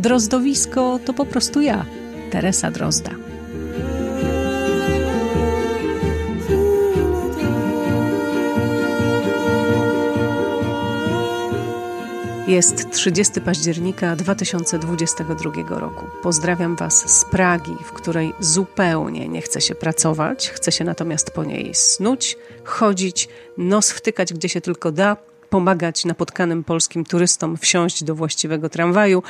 Drozdowisko to po prostu ja, Teresa Drozda. Jest 30 października 2022 roku. Pozdrawiam Was z Pragi, w której zupełnie nie chce się pracować, chce się natomiast po niej snuć, chodzić, nos wtykać gdzie się tylko da, pomagać napotkanym polskim turystom wsiąść do właściwego tramwaju,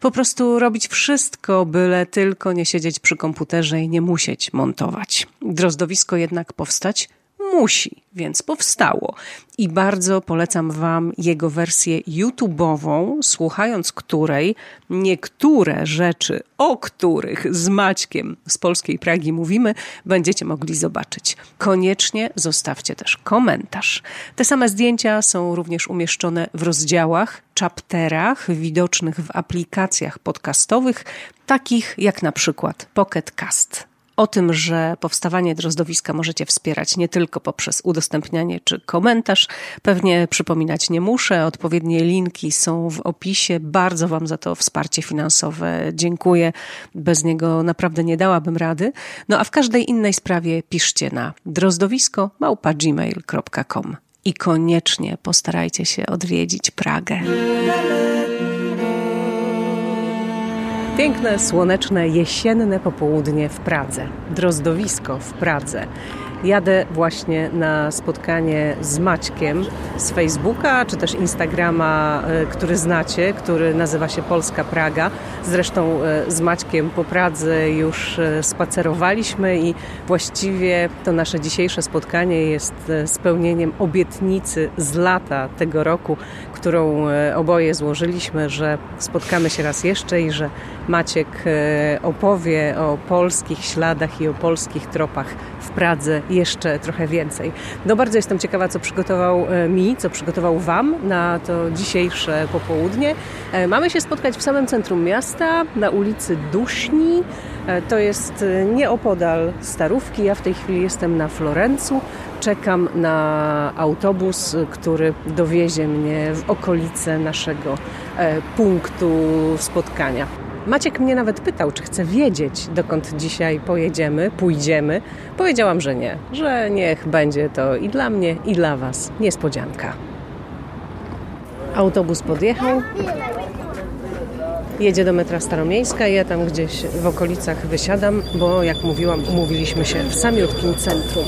po prostu robić wszystko, byle tylko nie siedzieć przy komputerze i nie musieć montować. Drozdowisko jednak powstać musi, więc powstało. I bardzo polecam Wam jego wersję YouTube'ową, słuchając której niektóre rzeczy, o których z Maćkiem z polskiej Pragi mówimy, będziecie mogli zobaczyć. Koniecznie zostawcie też komentarz. Te same zdjęcia są również umieszczone w rozdziałach, chapterach widocznych w aplikacjach podcastowych, takich jak na przykład Pocket Cast. O tym, że powstawanie drozdowiska możecie wspierać nie tylko poprzez udostępnianie czy komentarz, pewnie przypominać nie muszę. Odpowiednie linki są w opisie. Bardzo Wam za to wsparcie finansowe dziękuję. Bez niego naprawdę nie dałabym rady. No a w każdej innej sprawie piszcie na drozdowisko.gmail.com i koniecznie postarajcie się odwiedzić Pragę. Piękne, słoneczne, jesienne popołudnie w Pradze. Drozdowisko w Pradze. Jadę właśnie na spotkanie z Maćkiem z Facebooka, czy też Instagrama, e, który znacie, który nazywa się Polska Praga. Zresztą e, z Maćkiem po Pradze już e, spacerowaliśmy i właściwie to nasze dzisiejsze spotkanie jest spełnieniem obietnicy z lata tego roku, którą oboje złożyliśmy, że spotkamy się raz jeszcze i że Maciek opowie o polskich śladach i o polskich tropach w Pradze jeszcze trochę więcej. No bardzo jestem ciekawa, co przygotował e, mi, co przygotował Wam na to dzisiejsze popołudnie. E, mamy się spotkać w samym centrum miasta, na ulicy Duszni. E, to jest nieopodal Starówki. Ja w tej chwili jestem na Florencu. Czekam na autobus, który dowiezie mnie w okolice naszego punktu spotkania. Maciek mnie nawet pytał, czy chcę wiedzieć, dokąd dzisiaj pojedziemy, pójdziemy. Powiedziałam, że nie, że niech będzie to i dla mnie, i dla Was niespodzianka. Autobus podjechał. Jedzie do metra Staromiejska, ja tam gdzieś w okolicach wysiadam, bo jak mówiłam, umówiliśmy się w samiutkim centrum.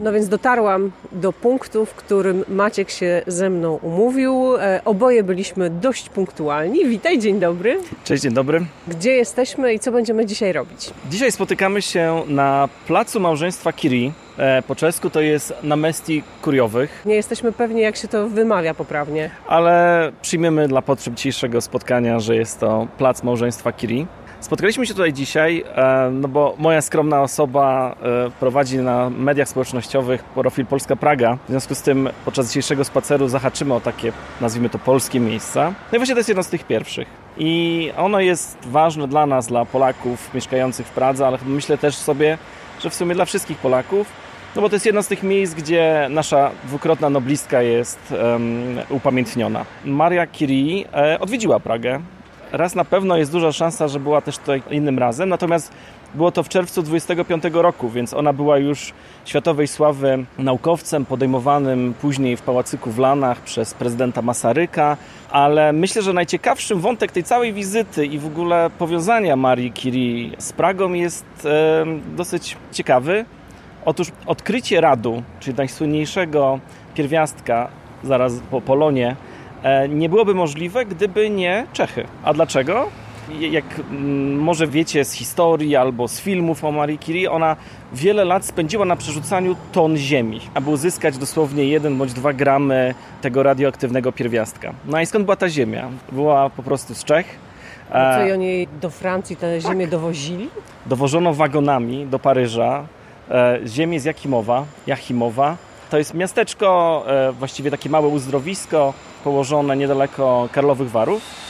No więc dotarłam do punktu, w którym Maciek się ze mną umówił. E, oboje byliśmy dość punktualni. Witaj, dzień dobry. Cześć, dzień dobry. Gdzie jesteśmy i co będziemy dzisiaj robić? Dzisiaj spotykamy się na Placu Małżeństwa Kiri. E, po czesku to jest Namesti Kuriowych. Nie jesteśmy pewni, jak się to wymawia poprawnie. Ale przyjmiemy dla potrzeb dzisiejszego spotkania, że jest to Plac Małżeństwa Kiri. Spotkaliśmy się tutaj dzisiaj, e, no bo moja skromna osoba e, prowadzi na mediach społecznościowych profil Polska Praga. W związku z tym podczas dzisiejszego spaceru zahaczymy o takie, nazwijmy to, polskie miejsca. No i właśnie to jest jedno z tych pierwszych. I ono jest ważne dla nas, dla Polaków mieszkających w Pradze, ale myślę też sobie, że w sumie dla wszystkich Polaków, no bo to jest jedno z tych miejsc, gdzie nasza dwukrotna noblistka jest um, upamiętniona. Maria Curie e, odwiedziła Pragę raz na pewno jest duża szansa, że była też tutaj innym razem, natomiast było to w czerwcu 25 roku, więc ona była już światowej sławy naukowcem podejmowanym później w Pałacyku w Lanach przez prezydenta Masaryka, ale myślę, że najciekawszym wątek tej całej wizyty i w ogóle powiązania Marii Curie z Pragą jest e, dosyć ciekawy. Otóż odkrycie radu, czyli najsłynniejszego pierwiastka zaraz po Polonie, nie byłoby możliwe, gdyby nie Czechy. A dlaczego? jak mm, może wiecie z historii albo z filmów o Marie Curie, ona wiele lat spędziła na przerzucaniu ton ziemi, aby uzyskać dosłownie 1 bądź 2 gramy tego radioaktywnego pierwiastka. No i skąd była ta ziemia? Była po prostu z Czech. A co i oni do Francji tę ziemię tak. dowozili? Dowożono wagonami do Paryża e, ziemię z Jakimowa, Jachimowa. To jest miasteczko, e, właściwie takie małe uzdrowisko położone niedaleko Karlowych Warów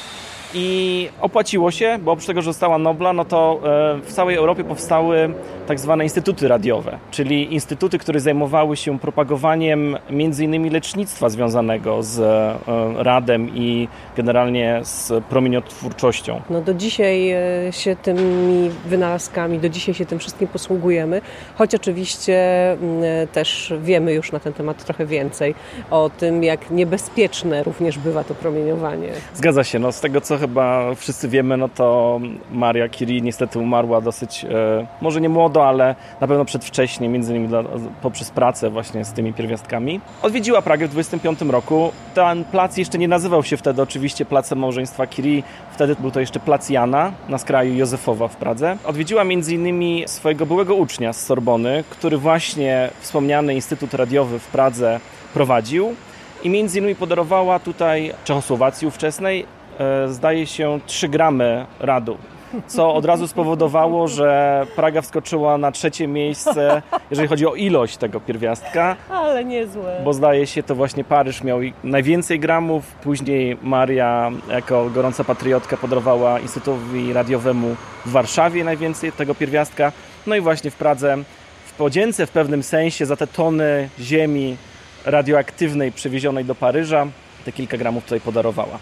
i opłaciło się, bo oprócz tego, że została Nobla, no to e, w całej Europie powstały tak zwane instytuty radiowe, czyli instytuty, które zajmowały się propagowaniem między innymi lecznictwa związanego z e, radem i generalnie z promieniotwórczością. No do dzisiaj e, się tymi wynalazkami, do dzisiaj się tym wszystkim posługujemy, choć oczywiście mm, też wiemy już na ten temat trochę więcej o tym, jak niebezpieczne również bywa to promieniowanie. Zgadza się, no z tego co chyba wszyscy wiemy, no to Maria Curie niestety umarła dosyć, e, może nie młodo, ale na pewno przedwcześnie, między innymi poprzez pracę właśnie z tymi pierwiastkami. Odwiedziła Pragę w 25 roku. Ten plac jeszcze nie nazywał się wtedy oczywiście Placem Małżeństwa Curie, wtedy był to jeszcze Plac Jana na skraju Józefowa w Pradze. Odwiedziła między innymi swojego byłego ucznia z Sorbony, który właśnie wspomniany Instytut Radiowy w Pradze prowadził i między innymi podarowała tutaj Czechosłowacji ówczesnej zdaje się 3 gramy radu co od razu spowodowało, że Praga wskoczyła na trzecie miejsce, jeżeli chodzi o ilość tego pierwiastka. Ale niezłe. Bo zdaje się, to właśnie Paryż miał najwięcej gramów, później Maria jako gorąca patriotka podarowała Instytutowi Radiowemu w Warszawie najwięcej tego pierwiastka. No i właśnie w Pradze w podzięce w pewnym sensie za te tony ziemi radioaktywnej przywiezionej do Paryża, te kilka gramów tutaj podarowała.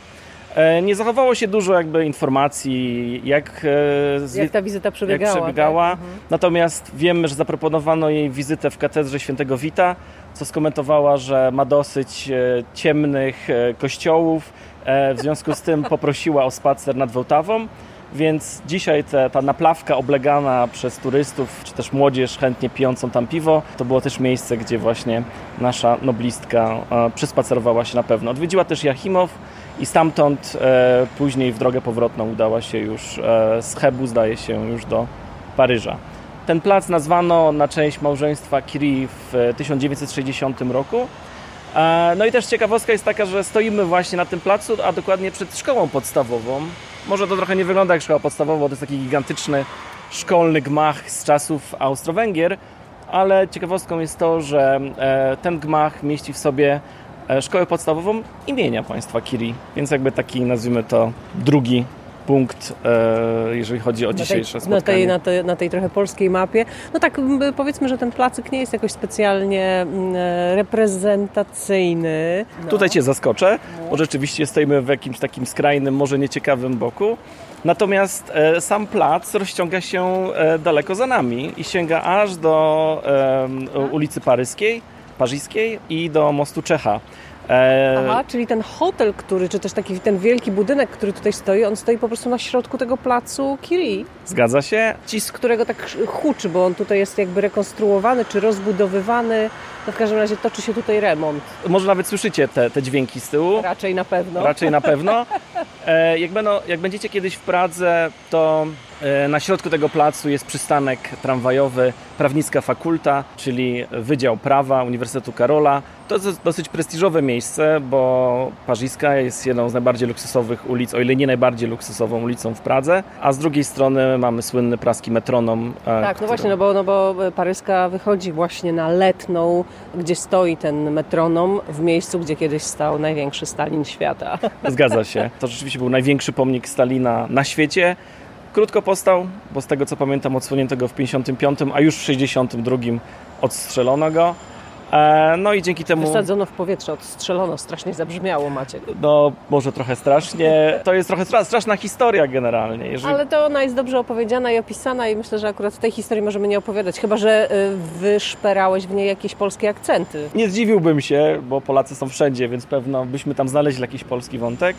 E, nie zachowało się dużo jakby informacji, jak, e, jak ta wizyta przebiegała. Przebiegała. Tak? Mhm. Natomiast wiemy, że zaproponowano jej wizytę w katedrze świętego Wita, co skomentowała, że ma dosyć e, ciemnych kościołów. W związku z tym poprosiła o spacer nad Wołtawą. Więc dzisiaj te, ta naplawka oblegana przez turystów, czy też młodzież chętnie pijącą tam piwo, to było też miejsce, gdzie właśnie nasza noblistka przyspacerowała się na pewno. Odwiedziła też Jachimow, i stamtąd e, później w drogę powrotną udała się już e, z Hebu, zdaje się, już do Paryża. Ten plac nazwano na część małżeństwa Curie w 1960 roku. E, no i też ciekawostka jest taka, że stoimy właśnie na tym placu, a dokładnie przed szkołą podstawową. Może to trochę nie wygląda jak szkoła podstawowa, bo to jest taki gigantyczny szkolny gmach z czasów Austro-Węgier, ale ciekawostką jest to, że e, ten gmach mieści w sobie E, szkołę podstawową imienia państwa Kiri. Więc jakby taki, nazwijmy to, drugi punkt, e, jeżeli chodzi o dzisiejsze spotkanie. Na tej, na, tej, na tej trochę polskiej mapie. No tak, powiedzmy, że ten placyk nie jest jakoś specjalnie e, reprezentacyjny. No. Tutaj Cię zaskoczę, bo rzeczywiście stoimy w jakimś takim skrajnym, może nieciekawym boku. Natomiast sam plac rozciąga się daleko za nami i sięga aż do ulicy Paryskiej paryskiej i do mostu Czecha. E... Aha, czyli ten hotel, który, czy też taki ten wielki budynek, który tutaj stoi, on stoi po prostu na środku tego placu Kiri. Zgadza się. Ci, z którego tak huczy, bo on tutaj jest jakby rekonstruowany, czy rozbudowywany. No w każdym razie toczy się tutaj remont. Może nawet słyszycie te, te dźwięki z tyłu. Raczej na pewno. Raczej na pewno. E, jak, będą, jak będziecie kiedyś w Pradze, to na środku tego placu jest przystanek tramwajowy Prawnicka Fakulta, czyli Wydział Prawa Uniwersytetu Karola. To jest dosyć prestiżowe miejsce, bo Parzyska jest jedną z najbardziej luksusowych ulic, o ile nie najbardziej luksusową ulicą w Pradze, a z drugiej strony mamy słynny praski metronom. E, tak, no właśnie, no bo, no bo Paryska wychodzi właśnie na letną, gdzie stoi ten metronom w miejscu, gdzie kiedyś stał największy Stalin świata. Zgadza się. To rzeczywiście był największy pomnik Stalina na świecie. Krótko postał, bo z tego co pamiętam odsłonięto go w 55, a już w 62 odstrzelono go. E, no i dzięki temu... Wysadzono w powietrze, odstrzelono, strasznie zabrzmiało Maciek. No, może trochę strasznie. To jest trochę straszna historia generalnie. Jeżeli... Ale to ona jest dobrze opowiedziana i opisana i myślę, że akurat tej historii możemy nie opowiadać, chyba, że y, wyszperałeś w niej jakieś polskie akcenty. Nie zdziwiłbym się, bo Polacy są wszędzie, więc pewno byśmy tam znaleźli jakiś polski wątek.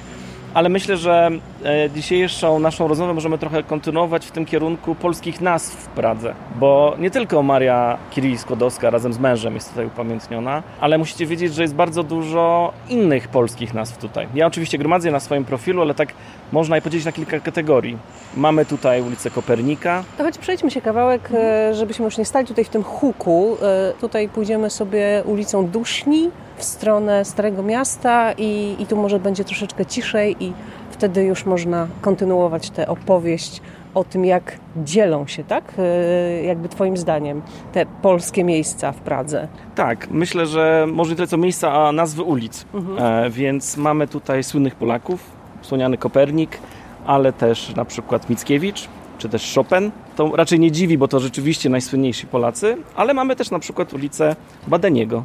Ale myślę, że e, dzisiejszą naszą rozmowę możemy trochę kontynuować w tym kierunku polskich nazw w Pradze, bo nie tylko Maria Curie-Skłodowska razem z mężem jest tutaj upamiętniona, ale musicie wiedzieć, że jest bardzo dużo innych polskich nazw tutaj. Ja oczywiście gromadzę na swoim profilu, ale tak można je podzielić na kilka kategorii. Mamy tutaj ulicę Kopernika. To choć przejdźmy się kawałek, e, żebyśmy już nie stali tutaj w tym huku. E, tutaj pójdziemy sobie ulicą Duszni w stronę Starego Miasta i, i tu może będzie troszeczkę ciszej i wtedy już można kontynuować tę opowieść o tym, jak dzielą się, tak? E, jakby Twoim zdaniem, te polskie miejsca w Pradze. Tak, myślę, że może nie tyle co miejsca, a nazwy ulic. Mhm. E, więc mamy tutaj słynnych Polaków, wspomniany Kopernik, ale też na przykład Mickiewicz, czy też Chopin. To raczej nie dziwi, bo to rzeczywiście najsłynniejsi Polacy, ale mamy też na przykład ulicę Badeniego.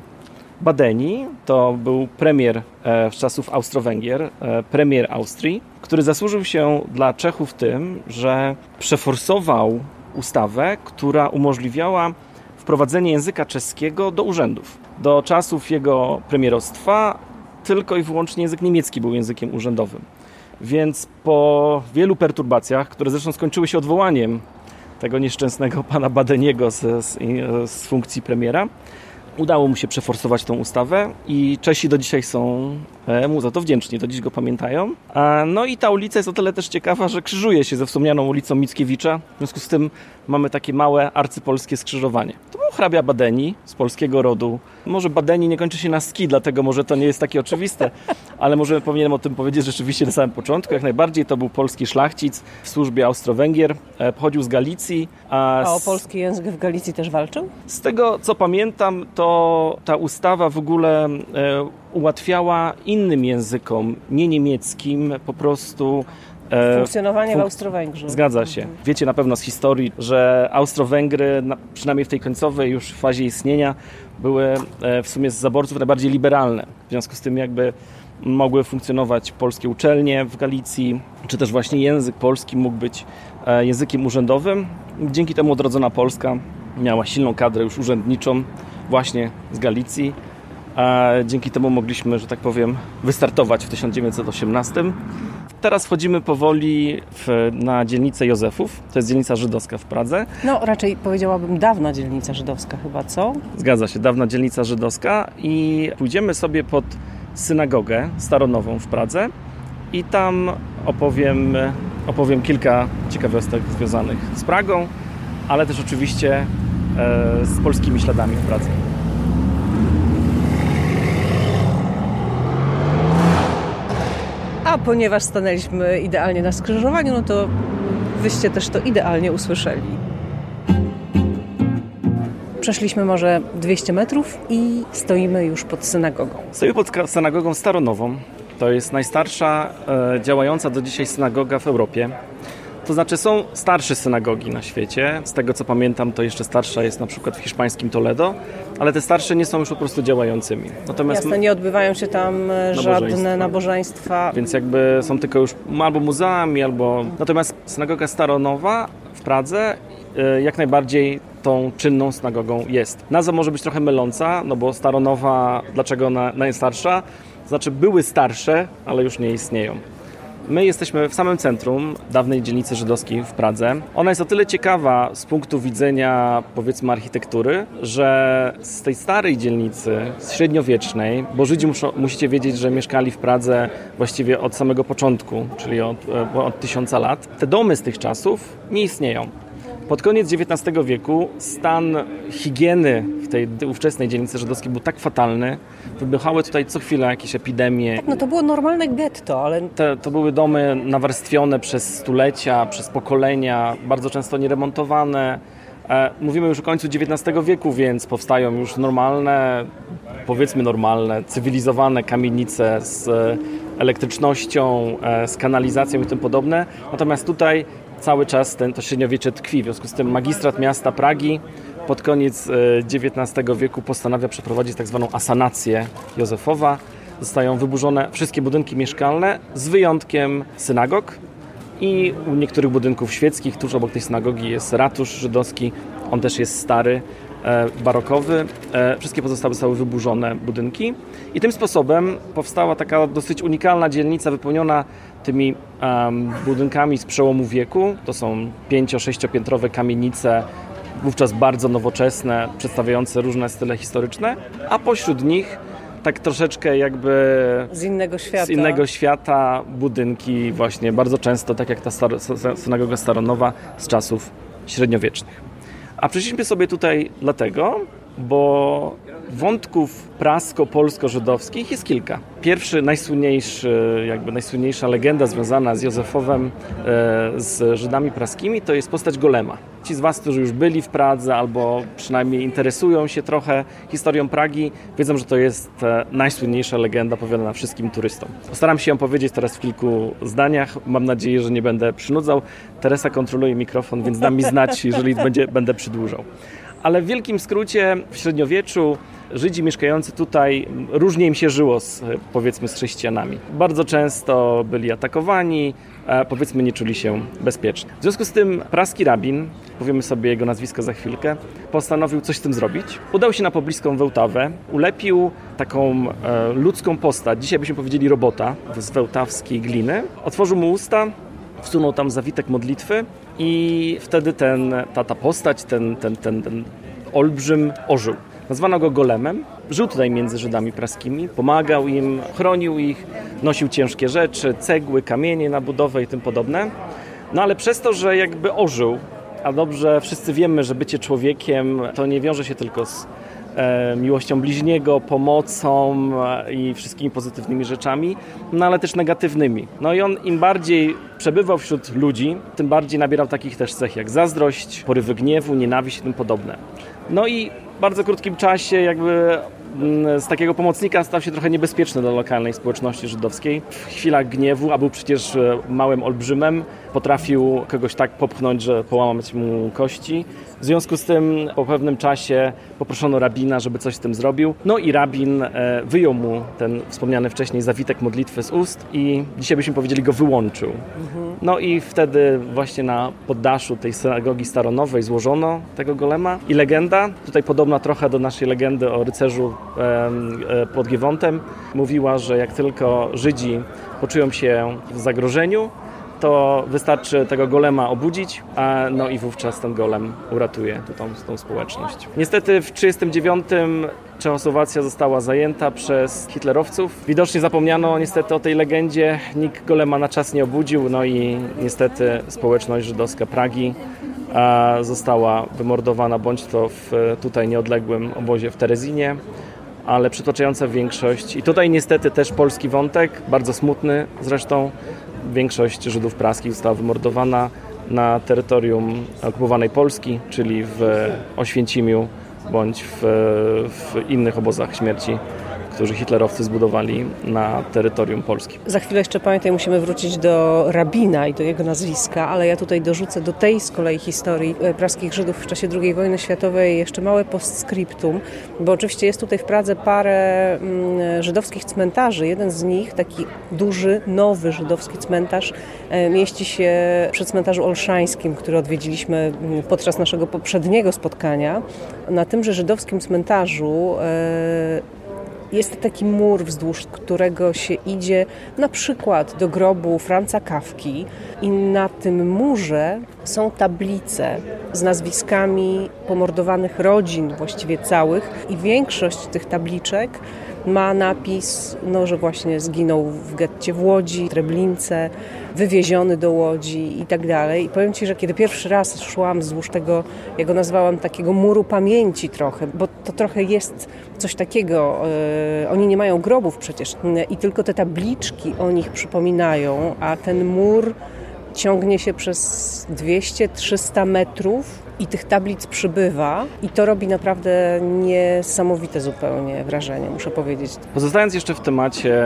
Badeni to był premier e, z czasów Austro-Węgier, e, premier Austrii, który zasłużył się dla Czechów tym, że przeforsował ustawę, która umożliwiała wprowadzenie języka czeskiego do urzędów. Do czasów jego premierostwa tylko i wyłącznie język niemiecki był językiem urzędowym. Więc po wielu perturbacjach, które zresztą skończyły się odwołaniem tego nieszczęsnego pana Badeniego z, z, z funkcji premiera, udało mu się przeforsować tą ustawę i Czesi do dzisiaj są e, mu za to wdzięczni, do dziś go pamiętają. No i ta ulica jest o tyle też ciekawa, że krzyżuje się ze wspomnianą ulicą Mickiewicza, w związku z tym mamy takie małe arcypolskie skrzyżowanie. To był hrabia Badeni z polskiego rodu. Może Badeni nie kończy się na ski, dlatego może to nie jest takie oczywiste, ale może powinienem o tym powiedzieć rzeczywiście na samym początku. Jak najbardziej to był polski szlachcic w służbie Austro-Węgier, e, pochodził z Galicji. A, a o polski język w Galicji też walczył? Z tego co pamiętam, to ta ustawa w ogóle e, ułatwiała innym językom, nie niemieckim, po prostu E, Funkcjonowanie w Austro-Węgrzech. Zgadza się. Wiecie na pewno z historii, że Austro-Węgry, przynajmniej w tej końcowej już fazie istnienia, były e, w sumie z zaborców najbardziej liberalne. W związku z tym jakby mogły funkcjonować polskie uczelnie w Galicji, czy też właśnie język polski mógł być e, językiem urzędowym. Dzięki temu odrodzona Polska miała silną kadrę już urzędniczą właśnie z Galicji. A dzięki temu mogliśmy, że tak powiem, wystartować w 1918 teraz wchodzimy powoli w, na dzielnicę Józefów. To jest dzielnica żydowska w Pradze. No, raczej powiedziałabym dawna dzielnica żydowska chyba, co? Zgadza się, dawna dzielnica żydowska i pójdziemy sobie pod synagogę staronową w Pradze i tam opowiem, opowiem kilka ciekawostek związanych z Pragą, ale też oczywiście e, z polskimi śladami w Pradze. A ponieważ stanęliśmy idealnie na skrzyżowaniu, no to wyście też to idealnie usłyszeli. Przeszliśmy może 200 metrów i stoimy już pod synagogą. Stoimy pod synagogą staronową. To jest najstarsza e, działająca do dzisiaj synagoga w Europie. To znaczy są starsze synagogi na świecie. Z tego co pamiętam, to jeszcze starsza jest na przykład w hiszpańskim Toledo, ale te starsze nie są już po prostu działającymi. Natomiast Jasne, nie odbywają się tam e, żadne nabożeństwa. Więc jakby są tylko już albo muzeami, albo... Natomiast synagoga Staronowa w Pradze e, jak najbardziej tą czynną synagogą jest. Nazwa może być trochę myląca, no bo Staronowa, dlaczego ona najstarsza? Znaczy były starsze, ale już nie istnieją. My jesteśmy w samym centrum dawnej dzielnicy żydowskiej w Pradze. Ona jest o tyle ciekawa z punktu widzenia powiedzmy architektury, że z tej starej dzielnicy, średniowiecznej, bo Żydzi muszą, musicie wiedzieć, że mieszkali w Pradze właściwie od samego początku, czyli od, e, od tysiąca lat, te domy z tych czasów nie istnieją. Pod koniec XIX wieku stan higieny tej ówczesnej dzielnicy żydowskiej był tak fatalny, wybuchały tutaj co chwilę jakieś epidemie. Tak, no to było normalne getto, ale... Te, to były domy nawarstwione przez stulecia, przez pokolenia, bardzo często nieremontowane. E, mówimy już o końcu XIX wieku, więc powstają już normalne, powiedzmy normalne, cywilizowane kamienice z elektrycznością, e, z kanalizacją i tym podobne. Natomiast tutaj cały czas ten, to średniowiecze tkwi. W związku z tym magistrat miasta Pragi pod koniec XIX e, wieku postanawia przeprowadzić tak zwaną asanację Józefowa. Zostają wyburzone wszystkie budynki mieszkalne z wyjątkiem synagog I u niektórych budynków świeckich, tuż obok tej synagogi jest ratusz żydowski, on też jest stary, e, barokowy. E, wszystkie pozostałe zostały wyburzone budynki i tym sposobem powstała taka dosyć unikalna dzielnica wypełniona tymi budynkami z przełomu wieku. To są pięcio-sześciopiętrowe kamienice, wówczas bardzo nowoczesne, przedstawiające różne style historyczne, a pośród nich tak troszeczkę jakby z innego świata, z innego świata budynki właśnie bardzo często, tak jak ta star synagoga staronowa z czasów średniowiecznych. A przyszliśmy sobie tutaj dlatego, bo wątków prasko-polsko-żydowskich jest kilka. Pierwszy, najsłynniejszy, jakby najsłynniejsza legenda związana z Józefowem, e, z Żydami praskimi, to jest postać Golema. Ci z Was, którzy już byli w Pradze albo przynajmniej interesują się trochę historią Pragi, wiedzą, że to jest e, najsłynniejsza legenda opowiadana wszystkim turystom. Postaram się ją powiedzieć teraz w kilku zdaniach. Mam nadzieję, że nie będę przynudzał. Teresa kontroluje mikrofon, więc da mi znać, jeżeli będzie, będę przydłużał. Ale w wielkim skrócie w średniowieczu Żydzi mieszkający tutaj różnie im się żyło z, powiedzmy z chrześcijanami. Bardzo często byli atakowani, powiedzmy nie czuli się bezpiecznie. W związku z tym praski rabin, powiemy sobie jego nazwisko za chwilkę, postanowił coś z tym zrobić. Udał się na pobliską Wełtawę, ulepił taką e, ludzką postać, dzisiaj byśmy powiedzieli robota z wełtawskiej gliny, otworzył mu usta, wsunął tam zawitek modlitwy i wtedy ten, ta, ta postać, ten, ten, ten, ten olbrzym ożył. Nazwano go golemem. Żył tutaj między Żydami praskimi, pomagał im, chronił ich, nosił ciężkie rzeczy, cegły, kamienie na budowę i tym podobne. No ale przez to, że jakby ożył, a dobrze wszyscy wiemy, że bycie człowiekiem to nie wiąże się tylko z miłością bliźniego, pomocą e, i wszystkimi pozytywnymi rzeczami, no ale też negatywnymi. No i on im bardziej przebywał wśród ludzi, tym bardziej nabierał takich też cech jak zazdrość, porywy gniewu, nienawiść i tym podobne. No i w bardzo krótkim czasie jakby mm, z takiego pomocnika stał się trochę niebezpieczny dla lokalnej społeczności żydowskiej. W chwilach gniewu, a był przecież e, małym olbrzymem, potrafił kogoś tak popchnąć, że połamać mu kości. W związku z tym po pewnym czasie poproszono rabina, żeby coś z tym zrobił. No i rabin e, wyjął mu ten wspomniany wcześniej zawitek modlitwy z ust i dzisiaj byśmy powiedzieli go wyłączył. No i wtedy właśnie na poddaszu tej synagogi staronowej złożono tego golema i legenda, tutaj podobna trochę do naszej legendy o rycerzu e, pod Giewontem, mówiła, że jak tylko Żydzi poczują się w zagrożeniu, to wystarczy tego golema obudzić, a no i wówczas ten golem uratuje tą, tą społeczność. Niestety w 1939 Czechosłowacja została zajęta przez hitlerowców. Widocznie zapomniano niestety o tej legendzie, nikt golema na czas nie obudził, no i niestety społeczność żydowska Pragi została wymordowana bądź to w tutaj nieodległym obozie w Terezinie, ale przytłaczająca większość. I tutaj niestety też polski wątek, bardzo smutny zresztą, większość Żydów praskich została wymordowana na terytorium okupowanej Polski, czyli w Oświęcimiu bądź w, w innych obozach śmierci którzy hitlerowcy zbudowali na terytorium Polski. Za chwilę jeszcze pamiętaj, musimy wrócić do rabina i do jego nazwiska, ale ja tutaj dorzucę do tej z kolei historii e, praskich Żydów w czasie II wojny światowej jeszcze małe postscriptum, bo oczywiście jest tutaj w Pradze parę mm, żydowskich cmentarzy. Jeden z nich, taki duży, nowy żydowski cmentarz, e, mieści się przy cmentarzu olszańskim, który odwiedziliśmy mm, podczas naszego poprzedniego spotkania. Na tymże żydowskim cmentarzu e, jest taki mur, wzdłuż którego się idzie na przykład do grobu Franca Kawki i na tym murze są tablice z nazwiskami pomordowanych rodzin, właściwie całych i większość tych tabliczek ma napis, no, że właśnie zginął w getcie w Łodzi, Treblince, wywieziony do Łodzi i tak dalej. I powiem Ci, że kiedy pierwszy raz szłam wzdłuż tego, ja go nazwałam takiego muru pamięci trochę, bo to trochę jest coś takiego. Yy, oni nie mają grobów przecież i tylko te tabliczki o nich przypominają, a ten mur ciągnie się przez 200-300 metrów i tych tablic przybywa i to robi naprawdę niesamowite zupełnie wrażenie, muszę powiedzieć. Pozostając jeszcze w temacie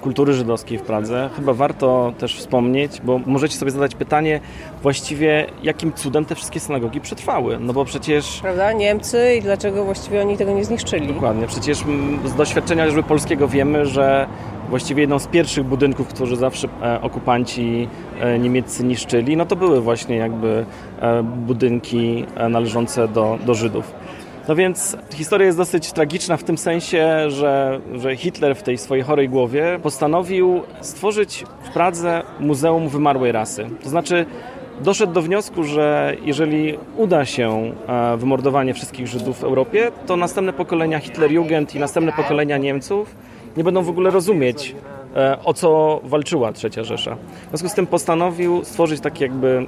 kultury żydowskiej w Pradze, chyba warto też wspomnieć, bo możecie sobie zadać pytanie właściwie, jakim cudem te wszystkie synagogi przetrwały, no bo przecież... Prawda, Niemcy i dlaczego właściwie oni tego nie zniszczyli? Dokładnie, przecież z doświadczenia chociażby polskiego wiemy, że właściwie jedną z pierwszych budynków, które zawsze e, okupanci e, niemieccy niszczyli, no to były właśnie jakby e, budynki należące do, do Żydów. No więc historia jest dosyć tragiczna w tym sensie, że, że Hitler w tej swojej chorej głowie postanowił stworzyć w Pradze Muzeum Wymarłej Rasy. To znaczy doszedł do wniosku, że jeżeli uda się wymordowanie wszystkich Żydów w Europie, to następne pokolenia Hitlerjugend i następne pokolenia Niemców nie będą w ogóle rozumieć, e, o co walczyła Trzecia Rzesza. W związku z tym postanowił stworzyć takie jakby,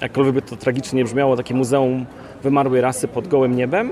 jakkolwiek by to tragicznie brzmiało, takie muzeum wymarłej rasy pod gołym niebem,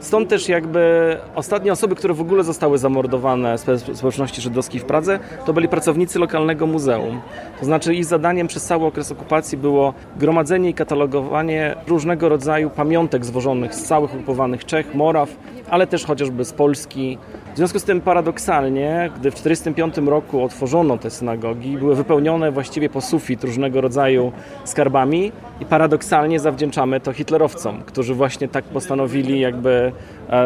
Stąd też jakby ostatnie osoby, które w ogóle zostały zamordowane z społeczności żydowskiej w Pradze, to byli pracownicy lokalnego muzeum. To znaczy ich zadaniem przez cały okres okupacji było gromadzenie i katalogowanie różnego rodzaju pamiątek zwożonych z całych okupowanych Czech, Moraw, ale też chociażby z Polski. W związku z tym paradoksalnie, gdy w 1945 roku otworzono te synagogi, były wypełnione właściwie po sufit różnego rodzaju skarbami i paradoksalnie zawdzięczamy to hitlerowcom, którzy właśnie tak postanowili jakby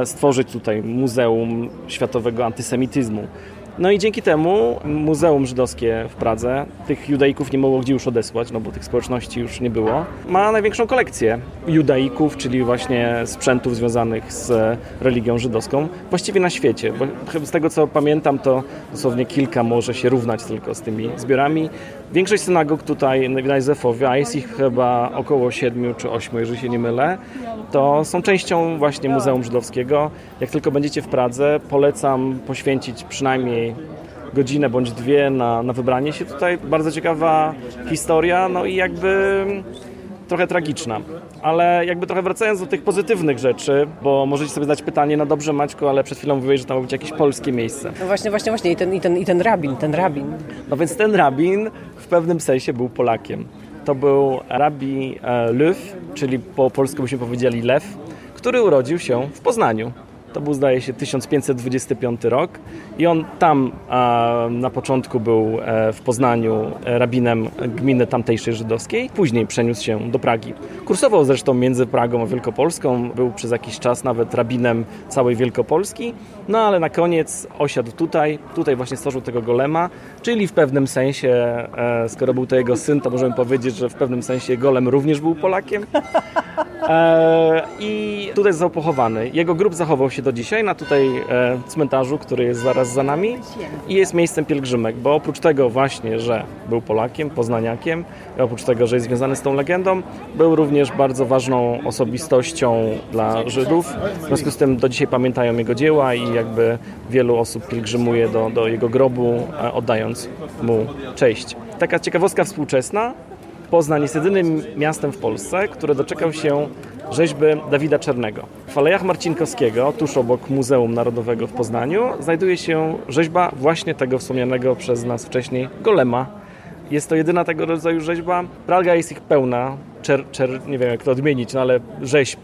stworzyć tutaj Muzeum Światowego Antysemityzmu. No i dzięki temu Muzeum Żydowskie w Pradze, tych judaików nie mogło gdzie już odesłać, no bo tych społeczności już nie było, ma największą kolekcję judaików, czyli właśnie sprzętów związanych z religią żydowską, właściwie na świecie. Bo z tego co pamiętam, to dosłownie kilka może się równać tylko z tymi zbiorami. Większość synagog tutaj na Józefowie, a jest ich chyba około siedmiu czy ośmiu, jeżeli się nie mylę, to są częścią właśnie Muzeum Żydowskiego. Jak tylko będziecie w Pradze, polecam poświęcić przynajmniej godzinę bądź dwie na, na wybranie się tutaj. Bardzo ciekawa historia, no i jakby trochę tragiczna. Ale jakby trochę wracając do tych pozytywnych rzeczy, bo możecie sobie zadać pytanie, no dobrze Maćku, ale przed chwilą mówiłeś, że tam ma być jakieś polskie miejsce. No właśnie, właśnie, właśnie i ten, i ten, i ten rabin, ten rabin. No więc ten rabin w pewnym sensie był Polakiem. To był rabi e, Löw, czyli po polsku byśmy powiedzieli Lew, który urodził się w Poznaniu. To był, zdaje się, 1525 rok i on tam na początku był e, w Poznaniu e, rabinem gminy tamtejszej żydowskiej, później przeniósł się do Pragi. Kursował zresztą między Pragą a Wielkopolską, był przez jakiś czas nawet rabinem całej Wielkopolski, no ale na koniec osiadł tutaj, tutaj właśnie stworzył tego golema, czyli w pewnym sensie, e, skoro był to jego syn, to możemy powiedzieć, że w pewnym sensie golem również był Polakiem. I tutaj został pochowany. Jego grób zachował się do dzisiaj na tutaj e, cmentarzu, który jest zaraz za nami i jest miejscem pielgrzymek, bo oprócz tego właśnie, że był Polakiem, poznaniakiem, oprócz tego, że jest związany z tą legendą, był również bardzo ważną osobistością dla Żydów. W związku z tym do dzisiaj pamiętają jego dzieła i jakby wielu osób pielgrzymuje do, do jego grobu, e, oddając mu cześć. Taka ciekawostka współczesna, Poznań jest jedynym miastem w Polsce, które doczekał się rzeźby Dawida Czernego. W Alejach Marcinkowskiego, tuż obok Muzeum Narodowego w Poznaniu, znajduje się rzeźba właśnie tego wspomnianego przez nas wcześniej golema. Jest to jedyna tego rodzaju rzeźba. Praga jest ich pełna, czer, czer, nie wiem jak to odmienić, no ale rzeźb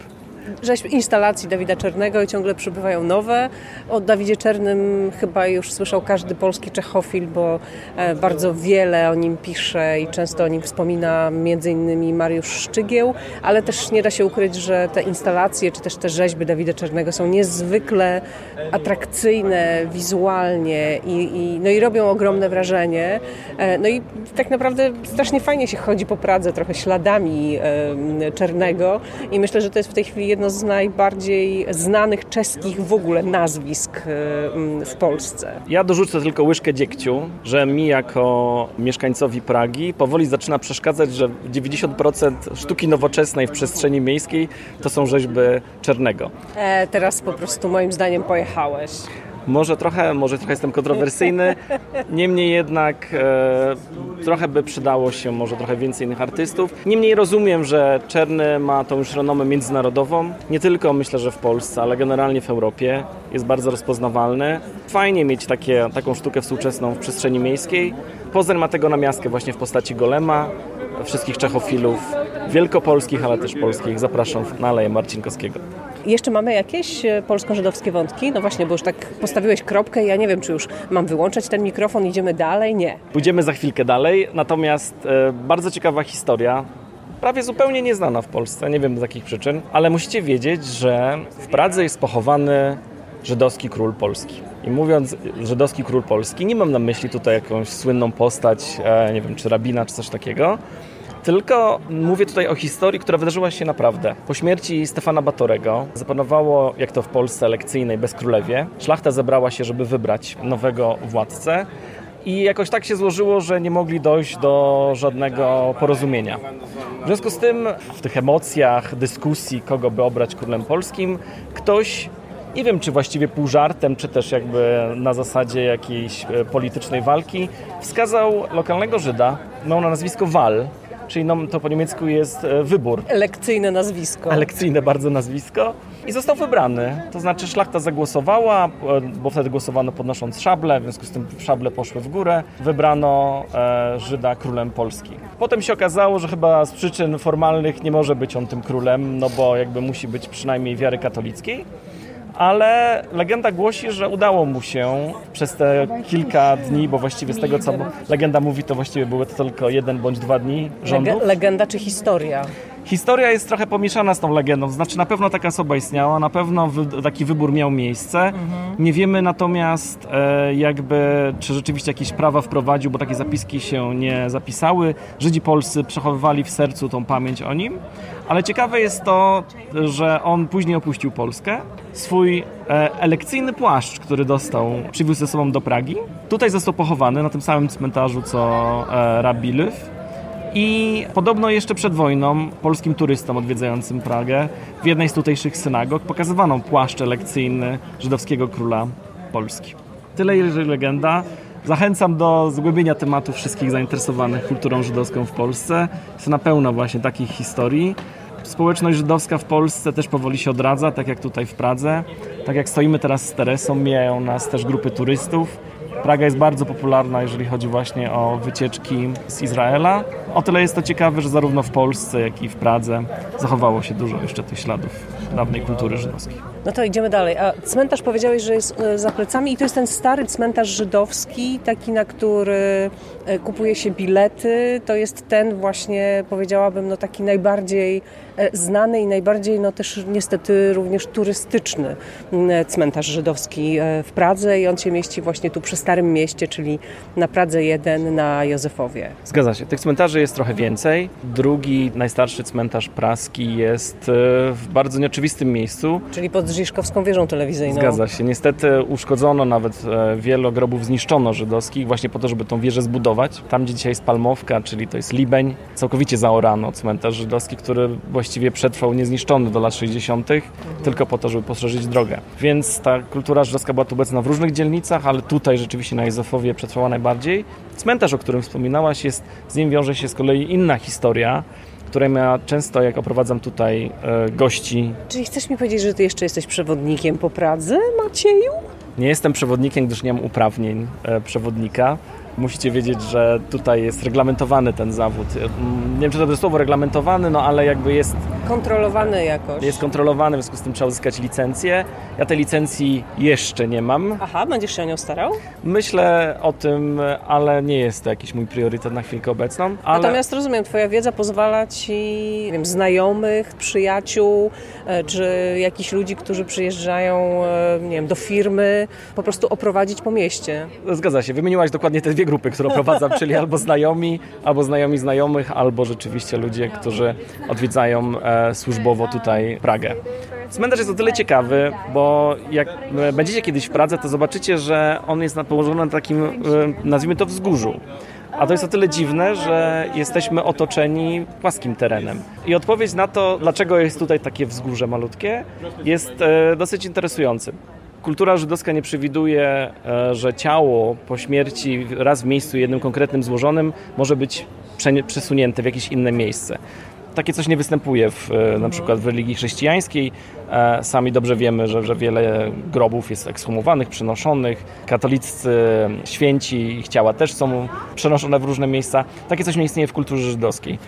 rzeźb instalacji Dawida Czernego i ciągle przybywają nowe. O Dawidzie Czernym chyba już słyszał każdy polski czechofil, bo e, bardzo wiele o nim pisze i często o nim wspomina między innymi Mariusz Szczygieł, ale też nie da się ukryć, że te instalacje czy też te rzeźby Dawida Czernego są niezwykle atrakcyjne wizualnie i, i, no i robią ogromne wrażenie. E, no i tak naprawdę strasznie fajnie się chodzi po Pradze, trochę śladami Czernego i myślę, że to jest w tej chwili jedno z najbardziej znanych czeskich w ogóle nazwisk e, w Polsce. Ja dorzucę tylko łyżkę dziegciu, że mi jako mieszkańcowi Pragi powoli zaczyna przeszkadzać, że 90% sztuki nowoczesnej w przestrzeni miejskiej to są rzeźby Czernego. E, teraz po prostu moim zdaniem pojechałeś. Może trochę, może trochę jestem kontrowersyjny, niemniej jednak e, trochę by przydało się może trochę więcej innych artystów. Niemniej rozumiem, że Czerny ma tą już renomę międzynarodową, nie tylko myślę, że w Polsce, ale generalnie w Europie. Jest bardzo rozpoznawalny. Fajnie mieć takie, taką sztukę współczesną w przestrzeni miejskiej. Poznań ma tego na miastkę właśnie w postaci golema, wszystkich czechofilów wielkopolskich, ale też polskich. Zapraszam na Aleję Marcinkowskiego. Jeszcze mamy jakieś e, polsko-żydowskie wątki? No właśnie, bo już tak postawiłeś kropkę ja nie wiem, czy już mam wyłączać ten mikrofon, idziemy dalej? Nie. Pójdziemy za chwilkę dalej, natomiast e, bardzo ciekawa historia, prawie zupełnie nieznana w Polsce, nie wiem z jakich przyczyn, ale musicie wiedzieć, że w Pradze jest pochowany żydowski król Polski. I mówiąc żydowski król polski, nie mam na myśli tutaj jakąś słynną postać, e, nie wiem, czy rabina, czy coś takiego, tylko mówię tutaj o historii, która wydarzyła się naprawdę. Po śmierci Stefana Batorego zapanowało, jak to w Polsce elekcyjnej, bezkrólewie. Szlachta zebrała się, żeby wybrać nowego władcę. I jakoś tak się złożyło, że nie mogli dojść do żadnego porozumienia. W związku z tym, w tych emocjach, dyskusji, kogo by obrać królem polskim, ktoś nie wiem, czy właściwie pół żartem, czy też jakby na zasadzie jakiejś e, politycznej walki, wskazał lokalnego Żyda, miał na nazwisko Wal, czyli no, to po niemiecku jest e, wybór. Elekcyjne nazwisko. Elekcyjne bardzo nazwisko. I został wybrany. To znaczy szlachta zagłosowała, e, bo wtedy głosowano podnosząc szable, w związku z tym szable poszły w górę. Wybrano e, Żyda królem Polski. Potem się okazało, że chyba z przyczyn formalnych nie może być on tym królem, no bo jakby musi być przynajmniej wiary katolickiej ale legenda głosi, że udało mu się przez te kilka dni, bo właściwie z tego co legenda mówi, to właściwie były to tylko jeden bądź dwa dni rządów. Legenda czy historia? Historia jest trochę pomieszana z tą legendą, znaczy na pewno taka osoba istniała, na pewno taki wybór miał miejsce. Mhm. Nie wiemy natomiast e, jakby, czy rzeczywiście jakieś prawa wprowadził, bo takie zapiski się nie zapisały. Żydzi polscy przechowywali w sercu tą pamięć o nim, ale ciekawe jest to, że on później opuścił Polskę. Swój e, elekcyjny płaszcz, który dostał, przywiózł ze sobą do Pragi. Tutaj został pochowany na tym samym cmentarzu co e, Rabbi Lyw i podobno jeszcze przed wojną polskim turystom odwiedzającym Pragę w jednej z tutejszych synagog pokazywano płaszcz lekcyjny żydowskiego króla Polski. Tyle jeżeli legenda. Zachęcam do zgłębienia tematu wszystkich zainteresowanych kulturą żydowską w Polsce. Jest na pełno właśnie takich historii. Społeczność żydowska w Polsce też powoli się odradza, tak jak tutaj w Pradze. Tak jak stoimy teraz z Teresą, mijają nas też grupy turystów Praga jest bardzo popularna, jeżeli chodzi właśnie o wycieczki z Izraela. O tyle jest to ciekawe, że zarówno w Polsce, jak i w Pradze zachowało się dużo jeszcze tych śladów dawnej kultury żydowskiej. No to idziemy dalej. A cmentarz powiedziałeś, że jest e, za plecami i to jest ten stary cmentarz żydowski, taki, na który e, kupuje się bilety. To jest ten właśnie, powiedziałabym, no taki najbardziej e, znany i najbardziej, no też niestety również turystyczny cmentarz żydowski w Pradze i on się mieści właśnie tu przy Starym Mieście, czyli na Pradze 1 na Józefowie. Zgadza się. Tych cmentarzy jest trochę więcej. Drugi, najstarszy cmentarz praski jest w bardzo nieoczywistym miejscu. Czyli pod Rziszkowską wieżą telewizyjną. Zgadza się. Niestety uszkodzono nawet e, wiele grobów zniszczono żydowskich właśnie po to, żeby tą wieżę zbudować. Tam, gdzie dzisiaj jest Palmowka, czyli to jest Libeń, całkowicie zaorano cmentarz żydowski, który właściwie przetrwał niezniszczony do lat 60., mhm. tylko po to, żeby poszerzyć drogę. Więc ta kultura żydowska była tu obecna w różnych dzielnicach, ale tutaj rzeczywiście na Józefowie przetrwała najbardziej. Cmentarz, o którym wspominałaś, jest, z nim wiąże się z kolei inna historia, której ja często, jak oprowadzam tutaj e, gości. Czyli chcesz mi powiedzieć, że ty jeszcze jesteś przewodnikiem po Pradze, Macieju? Nie jestem przewodnikiem, gdyż nie mam uprawnień e, przewodnika musicie wiedzieć, że tutaj jest reglamentowany ten zawód. Nie wiem, czy to jest słowo reglamentowany, no ale jakby jest... Kontrolowany jakoś. Jest kontrolowany, w związku z tym trzeba uzyskać licencję. Ja tej licencji jeszcze nie mam. Aha, będziesz się o nią starał? Myślę o tym, ale nie jest to jakiś mój priorytet na chwilkę obecną. Ale... Natomiast rozumiem, twoja wiedza pozwala ci, nie wiem, znajomych, przyjaciół, e, czy jakichś ludzi, którzy przyjeżdżają, e, nie wiem, do firmy, po prostu oprowadzić po mieście. Zgadza się, wymieniłaś dokładnie te dwie grupy, które prowadzam, czyli albo znajomi, albo znajomi znajomych, albo rzeczywiście ludzie, którzy odwiedzają e, służbowo tutaj Pragę. Cmentarz jest o tyle ciekawy, bo jak e, będziecie kiedyś w Pradze, to zobaczycie, że on jest położony na takim, e, nazwijmy to, wzgórzu. A to jest o tyle dziwne, że jesteśmy otoczeni płaskim terenem. I odpowiedź na to, dlaczego jest tutaj takie wzgórze malutkie, jest e, dosyć interesujący. Kultura żydowska nie przewiduje, e, że ciało po śmierci raz w miejscu jednym konkretnym złożonym może być przesunięte w jakieś inne miejsce. Takie coś nie występuje w, e, na przykład w religii chrześcijańskiej. E, sami dobrze wiemy, że, że wiele grobów jest ekshumowanych, przenoszonych. Katoliccy święci, ich ciała też są przenoszone w różne miejsca. Takie coś nie istnieje w kulturze żydowskiej.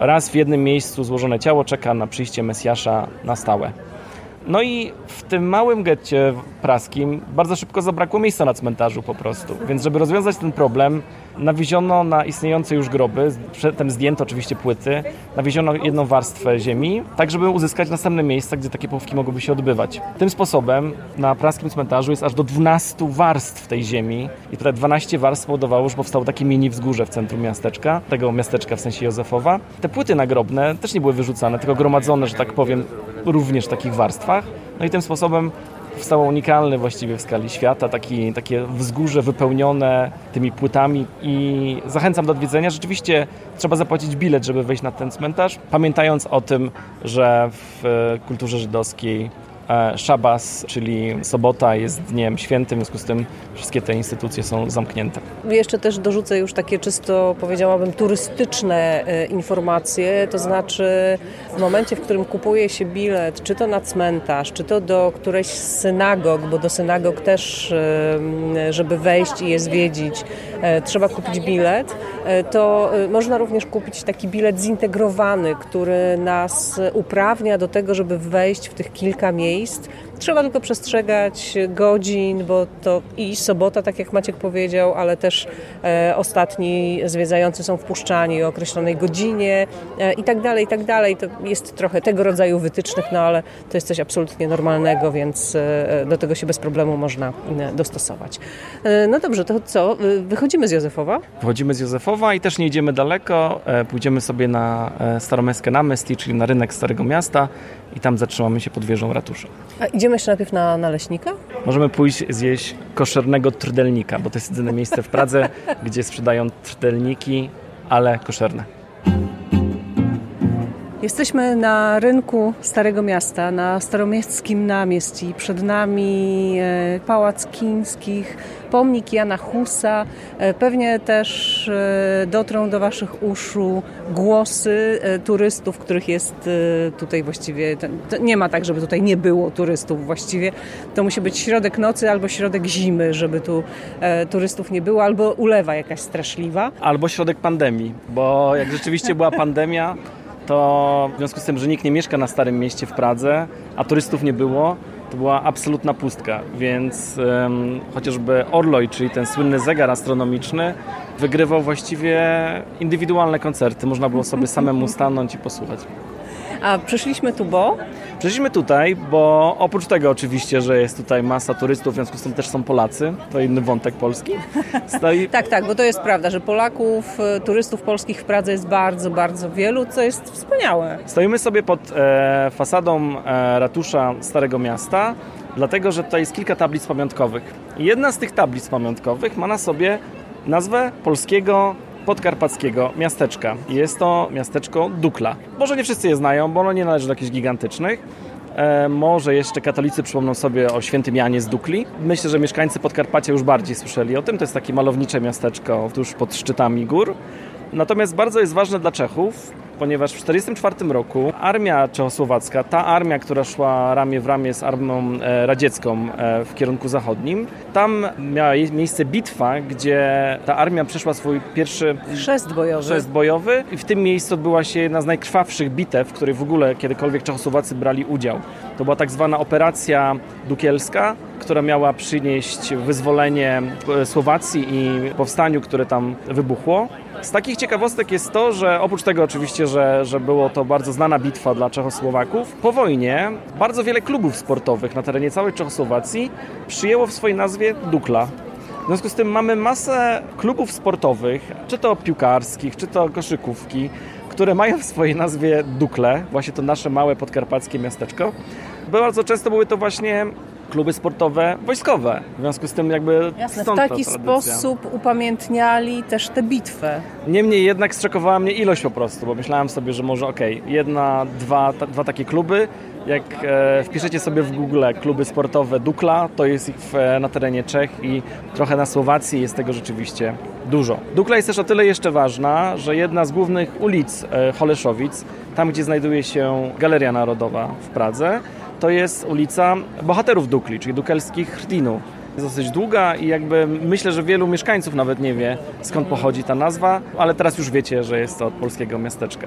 Raz w jednym miejscu złożone ciało czeka na przyjście Mesjasza na stałe. No i w tym małym getcie praskim bardzo szybko zabrakło miejsca na cmentarzu po prostu. Więc żeby rozwiązać ten problem, nawieziono na istniejące już groby, przedtem zdjęto oczywiście płyty, nawieziono jedną warstwę ziemi, tak żeby uzyskać następne miejsca, gdzie takie pochówki mogłyby się odbywać. Tym sposobem na praskim cmentarzu jest aż do 12 warstw tej ziemi i tutaj 12 warstw powodowało, że powstało takie mini wzgórze w centrum miasteczka, tego miasteczka w sensie Józefowa. Te płyty nagrobne też nie były wyrzucane, tylko gromadzone, że tak powiem, również w takich warstwach. No i tym sposobem powstało unikalny właściwie w skali świata, taki, takie wzgórze wypełnione tymi płytami i zachęcam do odwiedzenia. Rzeczywiście trzeba zapłacić bilet, żeby wejść na ten cmentarz, pamiętając o tym, że w kulturze żydowskiej E, Szabas, czyli sobota jest dniem świętym, w związku z tym wszystkie te instytucje są zamknięte. Jeszcze też dorzucę już takie czysto, powiedziałabym, turystyczne e, informacje, to znaczy w momencie, w którym kupuje się bilet, czy to na cmentarz, czy to do którejś z synagog, bo do synagog też, e, żeby wejść i je zwiedzić, trzeba kupić bilet, to można również kupić taki bilet zintegrowany, który nas uprawnia do tego, żeby wejść w tych kilka miejsc, miejsc. Trzeba tylko przestrzegać godzin, bo to i sobota, tak jak Maciek powiedział, ale też e, ostatni zwiedzający są wpuszczani o określonej godzinie e, i tak dalej, i tak dalej. To jest trochę tego rodzaju wytycznych, no ale to jest coś absolutnie normalnego, więc e, do tego się bez problemu można e, dostosować. E, no dobrze, to co? E, wychodzimy z Józefowa? Wychodzimy z Józefowa i też nie idziemy daleko. Pójdziemy sobie na Staromeskę Namesti, czyli na rynek Starego Miasta i tam zatrzymamy się pod wieżą ratusza. A idziemy jeszcze najpierw na naleśnika? Możemy pójść zjeść koszernego trdelnika, bo to jest jedyne miejsce w Pradze, gdzie sprzedają trdelniki, ale koszerne. Jesteśmy na rynku Starego Miasta, na Staromiejskim Namieści. Przed nami e, Pałac Kińskich, pomnik Jana Husa. E, pewnie też e, dotrą do Waszych uszu głosy turystów, których jest tutaj właściwie... Nie ma tak, żeby tutaj nie było turystów właściwie. To musi być środek nocy albo środek zimy, żeby tu turystów nie było, albo ulewa jakaś straszliwa. Albo środek pandemii, bo jak rzeczywiście była pandemia, to w związku z tym, że nikt nie mieszka na Starym Mieście w Pradze, a turystów nie było, to była absolutna pustka, więc um, chociażby Orloj, czyli ten słynny zegar astronomiczny, wygrywał właściwie indywidualne koncerty. Można było sobie samemu stanąć i posłuchać. A przyszliśmy tu, bo? Przyszliśmy tutaj, bo oprócz tego oczywiście, że jest tutaj masa turystów, w związku z tym też są Polacy, to inny wątek polski. Stoi... tak, tak, bo to jest prawda, że Polaków, e, turystów polskich w Pradze jest bardzo, bardzo wielu, co jest wspaniałe. Stoimy sobie pod e, fasadą e, ratusza Starego Miasta, dlatego że tutaj jest kilka tablic pamiątkowych. jedna z tych tablic pamiątkowych ma na sobie nazwę polskiego podkarpackiego miasteczka. Jest to miasteczko Dukla. Może nie wszyscy je znają, bo ono nie należy do jakichś gigantycznych. E, może jeszcze katolicy przypomną sobie o świętym Janie z Dukli. Myślę, że mieszkańcy Podkarpacia już bardziej słyszeli o tym. To jest takie malownicze miasteczko tuż pod szczytami gór. Natomiast bardzo jest ważne dla Czechów, ponieważ w 1944 roku armia czechosłowacka, ta armia, która szła ramię w ramię z armią e, radziecką e, w kierunku zachodnim, tam miała miejsce bitwa, gdzie ta armia przeszła swój pierwszy chrzest bojowy. Chrzest bojowy i w tym miejscu odbyła się jedna z najkrwawszych bitew, w której w ogóle kiedykolwiek Czechosłowacy brali udział. To była tak zwana operacja dukielska, która miała przynieść wyzwolenie e, Słowacji i powstaniu, które tam wybuchło. Z takich ciekawostek jest to, że oprócz tego oczywiście, że, że było to bardzo znana bitwa dla Czechosłowaków, po wojnie bardzo wiele klubów sportowych na terenie całej Czechosłowacji przyjęło w swojej nazwie Dukla. W związku z tym mamy masę klubów sportowych, czy to piłkarskich, czy to koszykówki, które mają w swojej nazwie Dukle, właśnie to nasze małe podkarpackie miasteczko. Bardzo często były to właśnie kluby sportowe wojskowe. W związku z tym jakby Jasne, w taki sposób upamiętniali też tę bitwę. Niemniej jednak zszokowała mnie ilość po prostu, bo myślałem sobie, że może okej, okay, jedna, dwa, ta, dwa takie kluby, jak e, wpiszecie sobie w Google kluby sportowe Dukla, to jest ich w, na terenie Czech i trochę na Słowacji jest tego rzeczywiście dużo. Dukla jest też o tyle jeszcze ważna, że jedna z głównych ulic e, Holeszowic, tam gdzie znajduje się Galeria Narodowa w Pradze, to jest ulica Bohaterów Dukli, czyli dukelskich Chrtinu. Jest dosyć długa i jakby myślę, że wielu mieszkańców nawet nie wie skąd pochodzi ta nazwa, ale teraz już wiecie, że jest to od polskiego miasteczka.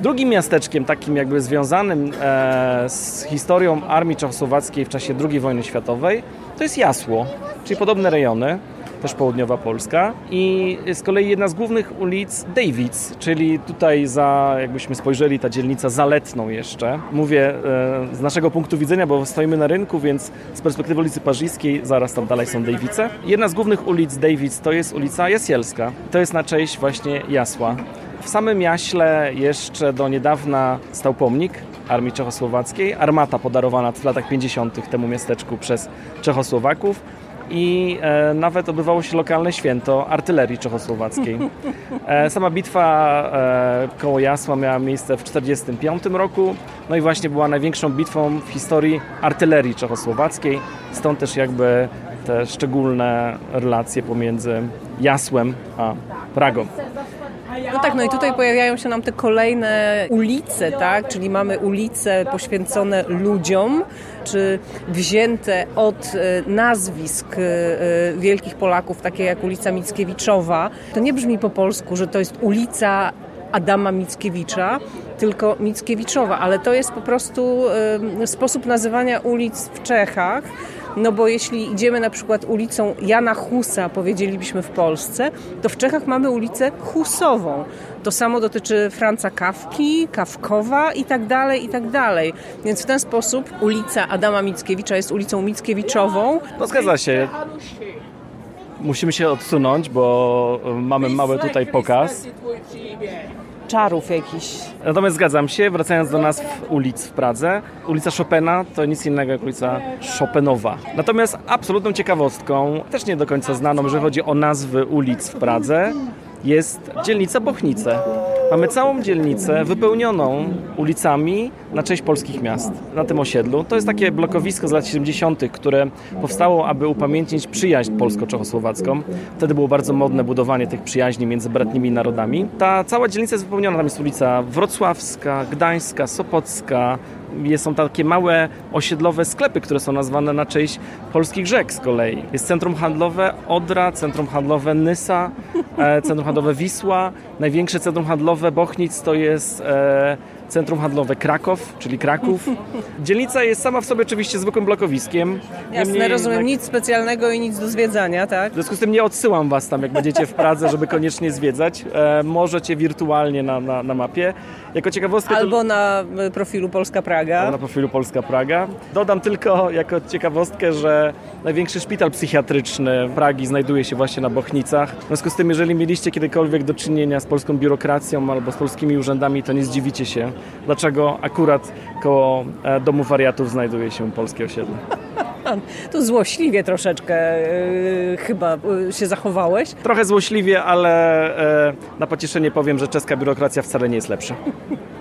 Drugim miasteczkiem takim jakby związanym e, z historią armii czechosłowackiej w czasie II wojny światowej to jest Jasło, czyli podobne rejony też południowa Polska. I z kolei jedna z głównych ulic Davids, czyli tutaj za, jakbyśmy spojrzeli, ta dzielnica zaletną jeszcze. Mówię e, z naszego punktu widzenia, bo stoimy na rynku, więc z perspektywy ulicy Parzyskiej zaraz tam dalej są Davice. Jedna z głównych ulic Davids to jest ulica Jasielska. To jest na cześć właśnie Jasła. W samym Jaśle jeszcze do niedawna stał pomnik Armii Czechosłowackiej. Armata podarowana w latach 50. temu miasteczku przez Czechosłowaków i e, nawet odbywało się lokalne święto artylerii czechosłowackiej. E, sama bitwa e, koło Jasła miała miejsce w 1945 roku, no i właśnie była największą bitwą w historii artylerii czechosłowackiej, stąd też jakby te szczególne relacje pomiędzy Jasłem a Pragą. No tak, no i tutaj pojawiają się nam te kolejne ulice, tak? Czyli mamy ulice poświęcone ludziom, czy wzięte od e, nazwisk e, e, wielkich Polaków, takie jak ulica Mickiewiczowa. To nie brzmi po polsku, że to jest ulica Adama Mickiewicza, tylko Mickiewiczowa, ale to jest po prostu sposób nazywania ulic w Czechach. No bo jeśli idziemy na przykład ulicą Jana Husa, powiedzielibyśmy w Polsce, to w Czechach mamy ulicę Husową. To samo dotyczy Franca Kawki, Kawkowa i tak dalej, i tak dalej. Więc w ten sposób ulica Adama Mickiewicza jest ulicą Mickiewiczową. No zgadza się. Musimy się odsunąć, bo mamy mały tutaj pokaz czarów. Natomiast zgadzam się, wracając do nazw ulic w Pradze, ulica Chopina to nic innego jak ulica Chopinowa. Natomiast absolutną ciekawostką, też nie do końca znaną, że chodzi o nazwy ulic w Pradze, jest dzielnica Bochnice. Mamy całą dzielnicę wypełnioną ulicami na cześć polskich miast na tym osiedlu. To jest takie blokowisko z lat 70., które powstało, aby upamiętnić przyjaźń polsko-czechosłowacką. Wtedy było bardzo modne budowanie tych przyjaźni między bratnimi narodami. Ta cała dzielnica jest wypełniona, tam jest ulica Wrocławska, Gdańska, Sopocka, są takie małe osiedlowe sklepy, które są nazwane na cześć polskich rzek z kolei. Jest centrum handlowe Odra, centrum handlowe Nysa, e, centrum handlowe Wisła, największe centrum handlowe Bochnic to jest e, centrum handlowe Kraków, czyli Kraków. Dzielnica jest sama w sobie oczywiście zwykłym blokowiskiem. Jasne, Niemniej rozumiem, nic specjalnego i nic do zwiedzania, tak? W związku z tym nie odsyłam Was tam, jak będziecie w Pradze, żeby koniecznie zwiedzać. E, możecie wirtualnie na, na, na mapie. Jako ciekawostkę... Albo to... na profilu Polska Praga. Albo na profilu Polska Praga. Dodam tylko jako ciekawostkę, że największy szpital psychiatryczny Pragi znajduje się właśnie na Bochnicach. W związku z tym, jeżeli mieliście kiedykolwiek do czynienia z polską biurokracją albo z polskimi urzędami, to nie zdziwicie się, dlaczego akurat koło e, domu wariatów znajduje się polskie osiedle. Tu złośliwie troszeczkę yy, chyba yy, się zachowałeś. Trochę złośliwie, ale yy, na pocieszenie powiem, że czeska biurokracja wcale nie jest lepsza.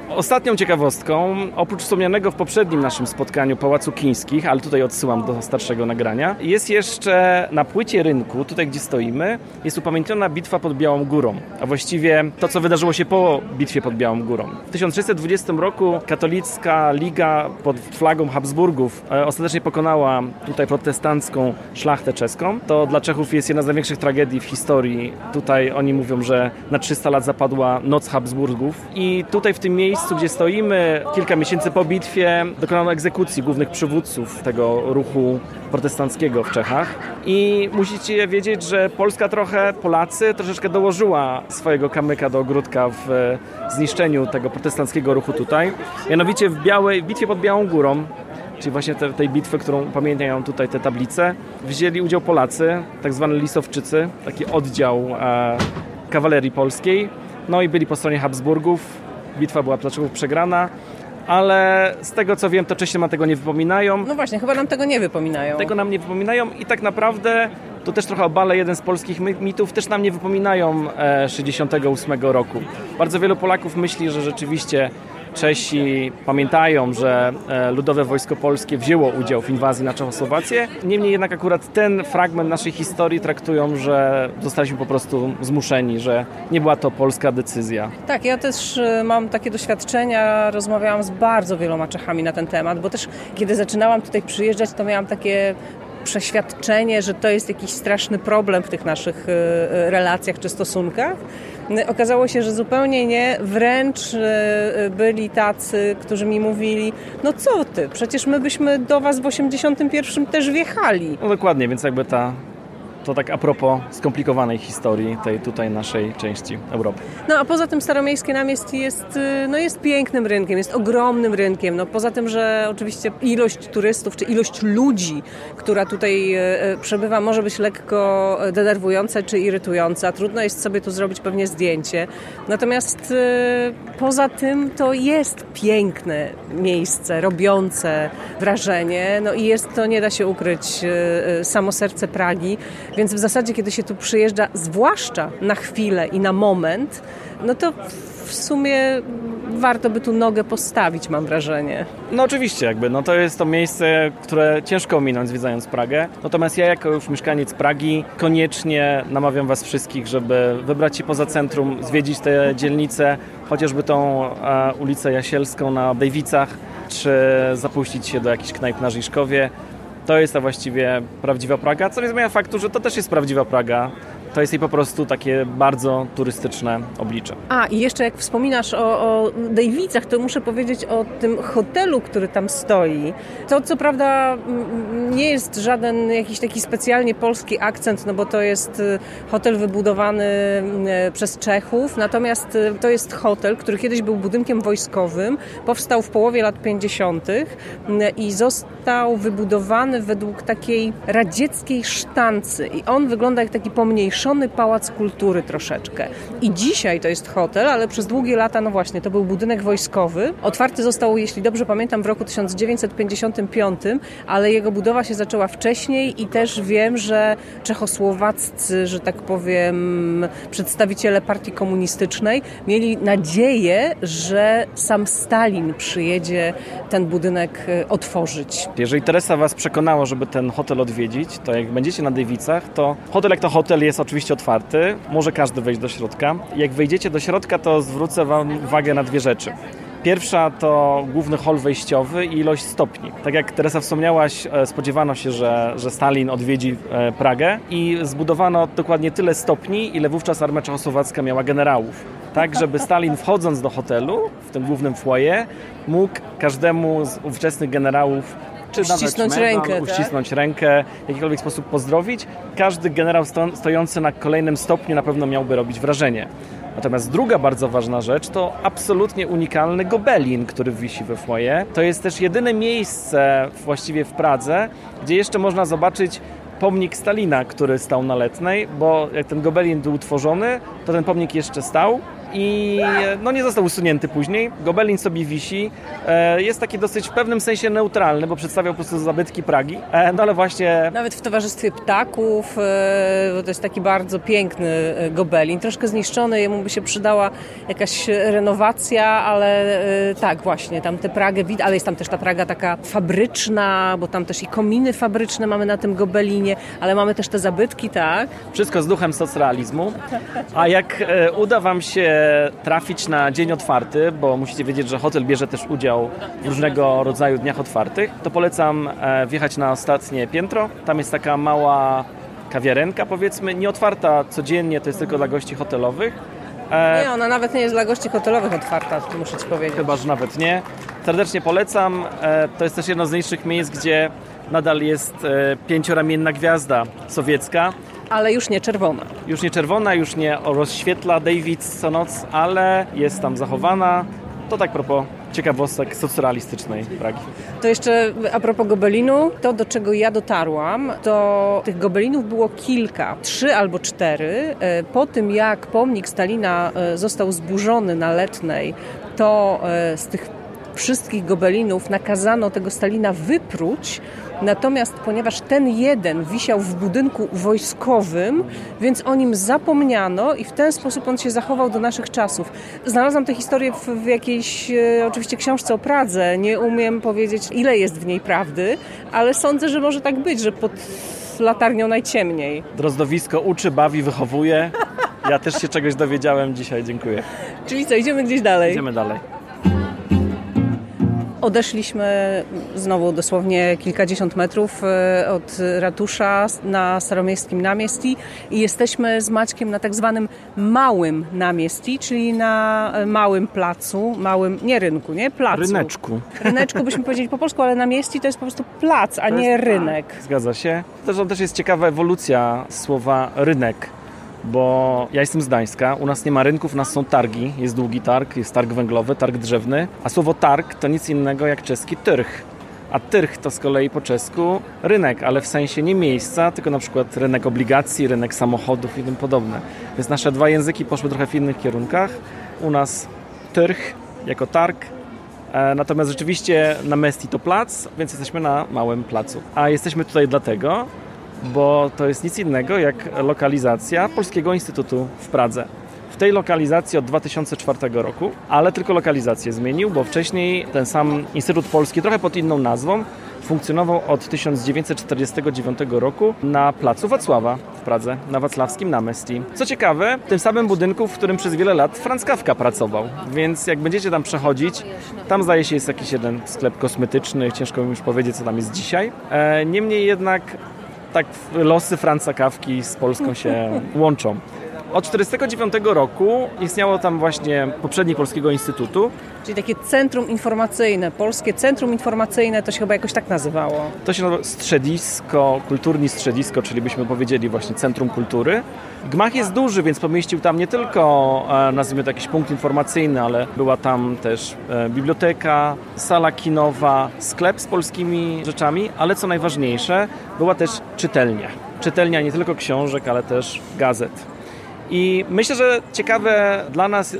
Ostatnią ciekawostką, oprócz wspomnianego w poprzednim naszym spotkaniu Pałacu Kińskich, ale tutaj odsyłam do starszego nagrania, jest jeszcze na płycie rynku, tutaj gdzie stoimy, jest upamiętniona bitwa pod Białą Górą, a właściwie to, co wydarzyło się po bitwie pod Białą Górą. W 1620 roku katolicka liga pod flagą Habsburgów e, ostatecznie pokonała tutaj protestancką szlachtę czeską. To dla Czechów jest jedna z największych tragedii w historii. Tutaj oni mówią, że na 300 lat zapadła noc Habsburgów i tutaj w tym miejscu miejscu, gdzie stoimy, kilka miesięcy po bitwie dokonano egzekucji głównych przywódców tego ruchu protestanckiego w Czechach. I musicie wiedzieć, że Polska trochę, Polacy troszeczkę dołożyła swojego kamyka do ogródka w zniszczeniu tego protestanckiego ruchu tutaj. Mianowicie w, Białej, w bitwie pod Białą Górą czyli właśnie te, tej bitwy, którą pamiętają tutaj te tablice, wzięli udział Polacy, tak zwani Lisowczycy, taki oddział e, kawalerii polskiej, no i byli po stronie Habsburgów, bitwa była dlaczego przegrana, ale z tego co wiem, to Czesi nam tego nie wypominają. No właśnie, chyba nam tego nie wypominają. Tego nam nie wypominają i tak naprawdę to też trochę obale jeden z polskich mitów, też nam nie wypominają e, 68 roku. Bardzo wielu Polaków myśli, że rzeczywiście Czesi pamiętają, że e, Ludowe Wojsko Polskie wzięło udział w inwazji na Czechosłowację. Niemniej jednak akurat ten fragment naszej historii traktują, że zostaliśmy po prostu zmuszeni, że nie była to polska decyzja. Tak, ja też e, mam takie doświadczenia, rozmawiałam z bardzo wieloma Czechami na ten temat, bo też kiedy zaczynałam tutaj przyjeżdżać, to miałam takie przeświadczenie, że to jest jakiś straszny problem w tych naszych relacjach czy stosunkach. Okazało się, że zupełnie nie, wręcz byli tacy, którzy mi mówili, no co ty, przecież my byśmy do was w 81 też wjechali. No dokładnie, więc jakby ta to tak a propos skomplikowanej historii tej tutaj naszej części Europy. No a poza tym Staromiejskie Namiestnie jest, y, no jest pięknym rynkiem, jest ogromnym rynkiem. No poza tym, że oczywiście ilość turystów, czy ilość ludzi, która tutaj y, y, przebywa, może być lekko denerwująca czy irytująca. Trudno jest sobie tu zrobić pewnie zdjęcie. Natomiast poza tym to jest piękne miejsce, robiące wrażenie. No i jest to, nie da się ukryć, samo serce Pragi. Więc w zasadzie, kiedy się tu przyjeżdża, zwłaszcza na chwilę i na moment, no to w sumie warto by tu nogę postawić, mam wrażenie. No oczywiście, jakby, no to jest to miejsce, które ciężko ominąć zwiedzając Pragę. Natomiast ja jako już mieszkaniec Pragi koniecznie namawiam Was wszystkich, żeby wybrać się poza centrum, zwiedzić te dzielnice, chociażby tą e, ulicę Jasielską na Dejwicach, czy zapuścić się do jakichś knajp na Żiszkowie. To jest ta właściwie prawdziwa Praga, co nie zmienia faktu, że to też jest prawdziwa Praga to jest jej po prostu takie bardzo turystyczne oblicze. A i jeszcze jak wspominasz o, o Dejwicach, to muszę powiedzieć o tym hotelu, który tam stoi. To co prawda nie jest żaden jakiś taki specjalnie polski akcent, no bo to jest y, hotel wybudowany y, przez Czechów, natomiast y, to jest hotel, który kiedyś był budynkiem wojskowym, powstał w połowie lat 50. i został wybudowany według takiej radzieckiej sztancy i on wygląda jak taki pomniejszy pałac kultury troszeczkę. I dzisiaj to jest hotel, ale przez długie lata, no właśnie, to był budynek wojskowy. Otwarty został, jeśli dobrze pamiętam, w roku 1955, ale jego budowa się zaczęła wcześniej i też wiem, że czechosłowaccy, że tak powiem, przedstawiciele partii komunistycznej mieli nadzieję, że sam Stalin przyjedzie ten budynek e, otworzyć. Jeżeli Teresa Was przekonała, żeby ten hotel odwiedzić, to jak będziecie na Dejwicach, to hotel jak to hotel jest oczywiście oczywiście otwarty, może każdy wejść do środka. Jak wejdziecie do środka, to zwrócę Wam uwagę na dwie rzeczy. Pierwsza to główny hol wejściowy i ilość stopni. Tak jak Teresa wspomniałaś, e, spodziewano się, że, że Stalin odwiedzi e, Pragę i zbudowano dokładnie tyle stopni, ile wówczas armia czechosłowacka miała generałów. Tak, żeby Stalin wchodząc do hotelu, w tym głównym foyer, mógł każdemu z ówczesnych generałów czy uścisnąć nawet rękę, tak? uścisnąć rękę, w jakikolwiek sposób pozdrowić. Każdy generał sto, stojący na kolejnym stopniu na pewno miałby robić wrażenie. Natomiast druga bardzo ważna rzecz to absolutnie unikalny gobelin, który wisi we foyer. To jest też jedyne miejsce właściwie w Pradze, gdzie jeszcze można zobaczyć pomnik Stalina, który stał na Letnej, bo jak ten gobelin był tworzony, to ten pomnik jeszcze stał i no nie został usunięty później. Gobelin sobie wisi. E, jest taki dosyć w pewnym sensie neutralny, bo przedstawiał po prostu zabytki Pragi. E, no ale właśnie... Nawet w towarzystwie ptaków, e, to jest taki bardzo piękny gobelin. Troszkę zniszczony, jemu by się przydała jakaś renowacja, ale tak właśnie, tam te Pragę widać, ale jest tam też ta Praga taka fabryczna, bo tam też i kominy fabryczne mamy na tym gobelinie, ale mamy też te zabytki, tak? Wszystko z duchem socrealizmu. A jak uda Wam się trafić na dzień otwarty, bo musicie wiedzieć, że hotel bierze też udział w różnego rodzaju dniach otwartych, to polecam e, wjechać na ostatnie piętro. Tam jest taka mała kawiarenka, powiedzmy, nieotwarta codziennie, to jest tylko dla gości hotelowych. E, nie, ona nawet nie jest dla gości hotelowych otwarta, muszę Ci powiedzieć. Chyba, że nawet nie. Serdecznie polecam. E, to jest też jedno z niższych miejsc, gdzie nadal jest pięcioramienna gwiazda sowiecka. Ale już nie czerwona. Już nie czerwona, już nie rozświetla David co noc, ale jest tam zachowana. To tak propos ciekawostek socrealistycznej Pragi. To jeszcze a propos gobelinu, to do czego ja dotarłam, to tych gobelinów było kilka, trzy albo cztery. E, po tym jak pomnik Stalina e, został zburzony na Letnej, to e, z tych wszystkich gobelinów nakazano tego Stalina wypróć, Natomiast ponieważ ten jeden wisiał w budynku wojskowym, więc o nim zapomniano i w ten sposób on się zachował do naszych czasów. Znalazłam tę historię w, w jakiejś e, oczywiście książce o Pradze. Nie umiem powiedzieć, ile jest w niej prawdy, ale sądzę, że może tak być, że pod latarnią najciemniej. Drozdowisko uczy, bawi, wychowuje. Ja też się czegoś dowiedziałem dzisiaj, dziękuję. Czyli co, idziemy gdzieś dalej? Idziemy dalej. Odeszliśmy znowu dosłownie kilkadziesiąt metrów e, od ratusza na Staromiejskim Namiesti i jesteśmy z Maćkiem na tak zwanym małym namiesti, czyli na małym placu, małym, nie rynku, nie? Placu. Ryneczku. Ryneczku byśmy powiedzieli po polsku, ale namieści to jest po prostu plac, a nie rynek. Zgadza się. Zresztą też jest ciekawa ewolucja słowa rynek bo ja jestem z Gdańska, u nas nie ma rynków, u nas są targi, jest długi targ, jest targ węglowy, targ drzewny, a słowo targ to nic innego jak czeski tyrch. A tyrch to z kolei po czesku rynek, ale w sensie nie miejsca, tylko na przykład rynek obligacji, rynek samochodów i tym podobne. Więc nasze dwa języki poszły trochę w innych kierunkach. U nas tyrch jako targ, e, Natomiast rzeczywiście na Mesti to plac, więc jesteśmy na małym placu. A jesteśmy tutaj dlatego, bo to jest nic innego jak lokalizacja Polskiego Instytutu w Pradze. W tej lokalizacji od 2004 roku, ale tylko lokalizację zmienił, bo wcześniej ten sam Instytut Polski, trochę pod inną nazwą, funkcjonował od 1949 roku na placu Wacława w Pradze, na Wacławskim Namesti. Co ciekawe, w tym samym budynku, w którym przez wiele lat Franz Kafka pracował, więc jak będziecie tam przechodzić, tam zdaje się jest jakiś jeden sklep kosmetyczny, ciężko mi już powiedzieć, co tam jest dzisiaj. E, niemniej jednak tak losy Franca Kawki z Polską się łączą. Od 1949 roku istniało tam właśnie poprzedni Polskiego Instytutu. Czyli takie centrum informacyjne, Polskie Centrum Informacyjne, to się chyba jakoś tak nazywało. To się nazywa Strzedisko, Kulturni Strzedisko, czyli byśmy powiedzieli właśnie Centrum Kultury. Gmach jest duży, więc pomieścił tam nie tylko, e, nazwijmy to jakiś punkt informacyjny, ale była tam też e, biblioteka, sala kinowa, sklep z polskimi rzeczami, ale co najważniejsze, była też czytelnia. Czytelnia nie tylko książek, ale też gazet. I myślę, że ciekawe dla nas e,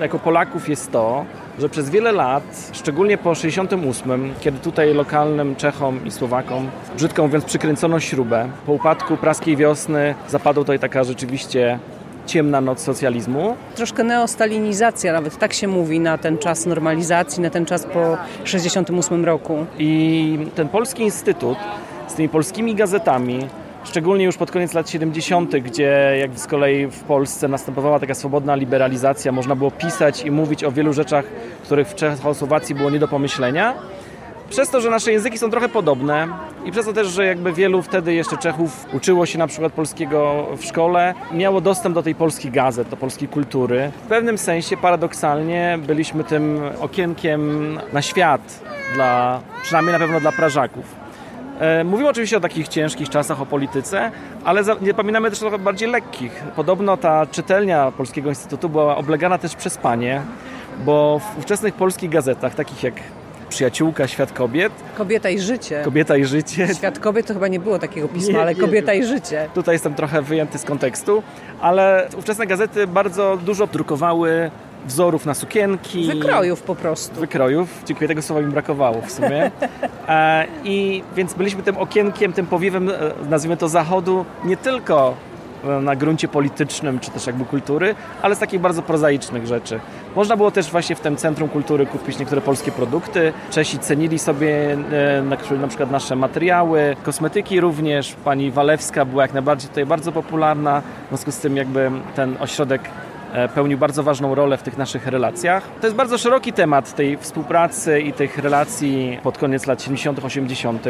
jako Polaków jest to, że przez wiele lat, szczególnie po 68, kiedy tutaj lokalnym Czechom i Słowakom, brzydko mówiąc, przykręcono śrubę, po upadku praskiej wiosny zapadła tutaj taka rzeczywiście ciemna noc socjalizmu. Troszkę neostalinizacja, nawet tak się mówi, na ten czas normalizacji, na ten czas po 68 roku. I ten Polski Instytut z tymi polskimi gazetami, Szczególnie już pod koniec lat 70., gdzie jak z kolei w Polsce następowała taka swobodna liberalizacja, można było pisać i mówić o wielu rzeczach, których w Czechosłowacji było nie do pomyślenia. Przez to, że nasze języki są trochę podobne i przez to też, że jakby wielu wtedy jeszcze Czechów uczyło się na przykład polskiego w szkole, miało dostęp do tej polskiej gazet, do polskiej kultury. W pewnym sensie paradoksalnie byliśmy tym okienkiem na świat, dla, przynajmniej na pewno dla Prażaków. E, mówimy oczywiście o takich ciężkich czasach, o polityce, ale nie pamiętamy też trochę bardziej lekkich. Podobno ta czytelnia Polskiego Instytutu była oblegana też przez panie, bo w ówczesnych polskich gazetach, takich jak Przyjaciółka, Świat Kobiet. Kobieta i życie. Kobieta i życie. Świat Kobiet to chyba nie było takiego pisma, nie, ale nie, Kobieta i życie. Tutaj jestem trochę wyjęty z kontekstu, ale ówczesne gazety bardzo dużo drukowały wzorów na sukienki. Wykrojów po prostu. Wykrojów. Dziękuję, tego słowa mi brakowało w sumie. E, I więc byliśmy tym okienkiem, tym powiewem, e, nazwijmy to zachodu, nie tylko na gruncie politycznym, czy też jakby kultury, ale z takich bardzo prozaicznych rzeczy. Można było też właśnie w tym Centrum Kultury kupić niektóre polskie produkty. Czesi cenili sobie na przykład nasze materiały, kosmetyki również. Pani Walewska była jak najbardziej tutaj bardzo popularna. W związku z tym jakby ten ośrodek E, pełnił bardzo ważną rolę w tych naszych relacjach. To jest bardzo szeroki temat tej współpracy i tych relacji pod koniec lat 70., 80.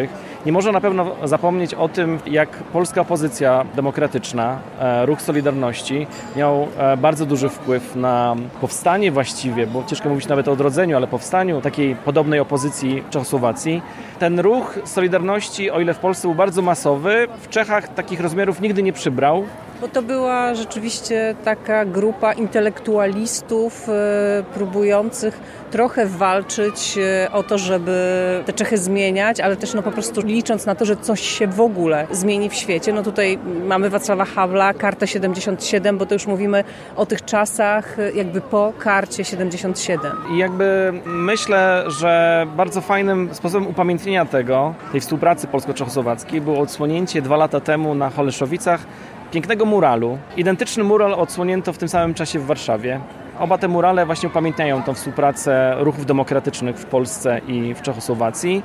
Nie można na pewno zapomnieć o tym, jak polska opozycja demokratyczna, e, ruch Solidarności miał e, bardzo duży wpływ na powstanie właściwie, bo ciężko mówić nawet o odrodzeniu, ale powstaniu takiej podobnej opozycji Czechosłowacji. Ten ruch Solidarności, o ile w Polsce był bardzo masowy, w Czechach takich rozmiarów nigdy nie przybrał. Bo to była rzeczywiście taka grupa intelektualistów e, próbujących trochę walczyć e, o to, żeby te Czechy zmieniać, ale też no po prostu licząc na to, że coś się w ogóle zmieni w świecie. No tutaj mamy Wacława Hawla, kartę 77, bo to już mówimy o tych czasach e, jakby po karcie 77. I jakby myślę, że bardzo fajnym sposobem upamiętnienia tego, tej współpracy polsko-czechosłowackiej było odsłonięcie dwa lata temu na Holeszowicach pięknego muralu. Identyczny mural odsłonięto w tym samym czasie w Warszawie. Oba te murale właśnie upamiętniają tą współpracę ruchów demokratycznych w Polsce i w Czechosłowacji.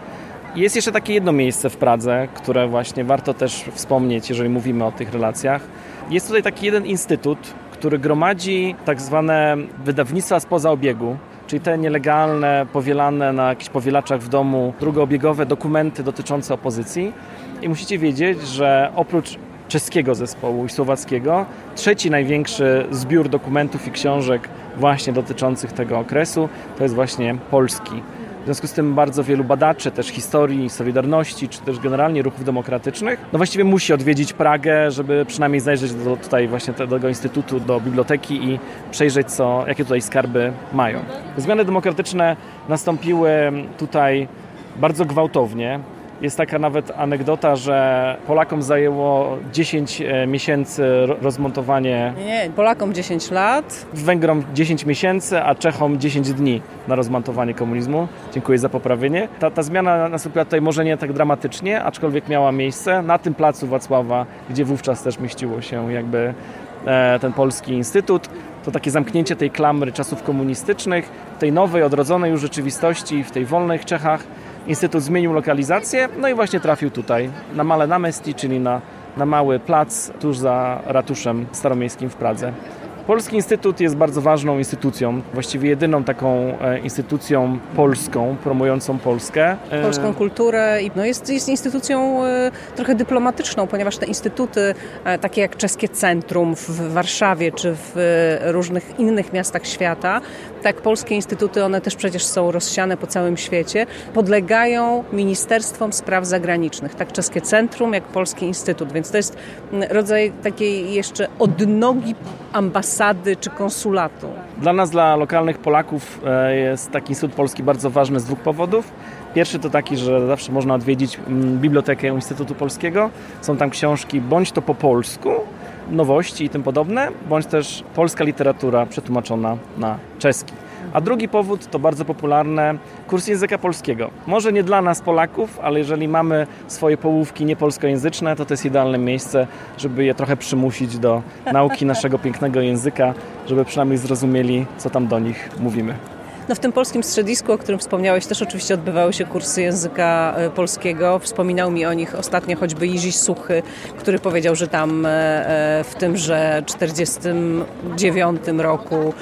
Jest jeszcze takie jedno miejsce w Pradze, które właśnie warto też wspomnieć, jeżeli mówimy o tych relacjach. Jest tutaj taki jeden instytut, który gromadzi tak zwane wydawnictwa spoza obiegu, czyli te nielegalne, powielane na jakichś powielaczach w domu, drugobiegowe dokumenty dotyczące opozycji. I musicie wiedzieć, że oprócz czeskiego zespołu i słowackiego, trzeci największy zbiór dokumentów i książek właśnie dotyczących tego okresu to jest właśnie polski. W związku z tym bardzo wielu badaczy też historii, Solidarności, czy też generalnie ruchów demokratycznych, no właściwie musi odwiedzić Pragę, żeby przynajmniej zajrzeć do tutaj właśnie tego instytutu, do biblioteki i przejrzeć, co, jakie tutaj skarby mają. Zmiany demokratyczne nastąpiły tutaj bardzo gwałtownie. Jest taka nawet anegdota, że Polakom zajęło 10 e, miesięcy rozmontowanie. Nie, Polakom 10 lat. Węgrom 10 miesięcy, a Czechom 10 dni na rozmontowanie komunizmu. Dziękuję za poprawienie. Ta, ta zmiana nastąpiła tutaj może nie tak dramatycznie, aczkolwiek miała miejsce na tym placu Wacława, gdzie wówczas też mieściło się jakby e, ten polski instytut. To takie zamknięcie tej klamry czasów komunistycznych, tej nowej, odrodzonej już rzeczywistości w tej wolnych Czechach Instytut zmienił lokalizację, no i właśnie trafił tutaj, na Male Namesti, czyli na, na mały plac tuż za ratuszem staromiejskim w Pradze. Polski Instytut jest bardzo ważną instytucją, właściwie jedyną taką e, instytucją polską, promującą Polskę. E, Polską kulturę i no jest, jest instytucją e, trochę dyplomatyczną, ponieważ te instytuty, takie jak Czeskie Centrum w Warszawie czy w różnych innych miastach świata, tak polskie instytuty, one też przecież są rozsiane po całym świecie, podlegają Ministerstwom Spraw Zagranicznych, tak Czeskie Centrum jak Polski Instytut, więc to jest rodzaj takiej jeszcze odnogi ambasady ambasady czy konsulatu? Dla nas, dla lokalnych Polaków e, jest taki Instytut Polski bardzo ważny z dwóch powodów. Pierwszy to taki, że zawsze można odwiedzić mm, bibliotekę Instytutu Polskiego. Są tam książki bądź to po polsku, nowości i tym podobne, bądź też polska literatura przetłumaczona na czeski. A drugi powód to bardzo popularne kurs języka polskiego. Może nie dla nas Polaków, ale jeżeli mamy swoje połówki niepolskojęzyczne, to to jest idealne miejsce, żeby je trochę przymusić do nauki naszego pięknego języka, żeby przynajmniej zrozumieli, co tam do nich mówimy. No w tym polskim strzedisku, o którym wspomniałeś, też oczywiście odbywały się kursy języka e, polskiego. Wspominał mi o nich ostatnio choćby Jiří Suchy, który powiedział, że tam e, e, w tymże 49 roku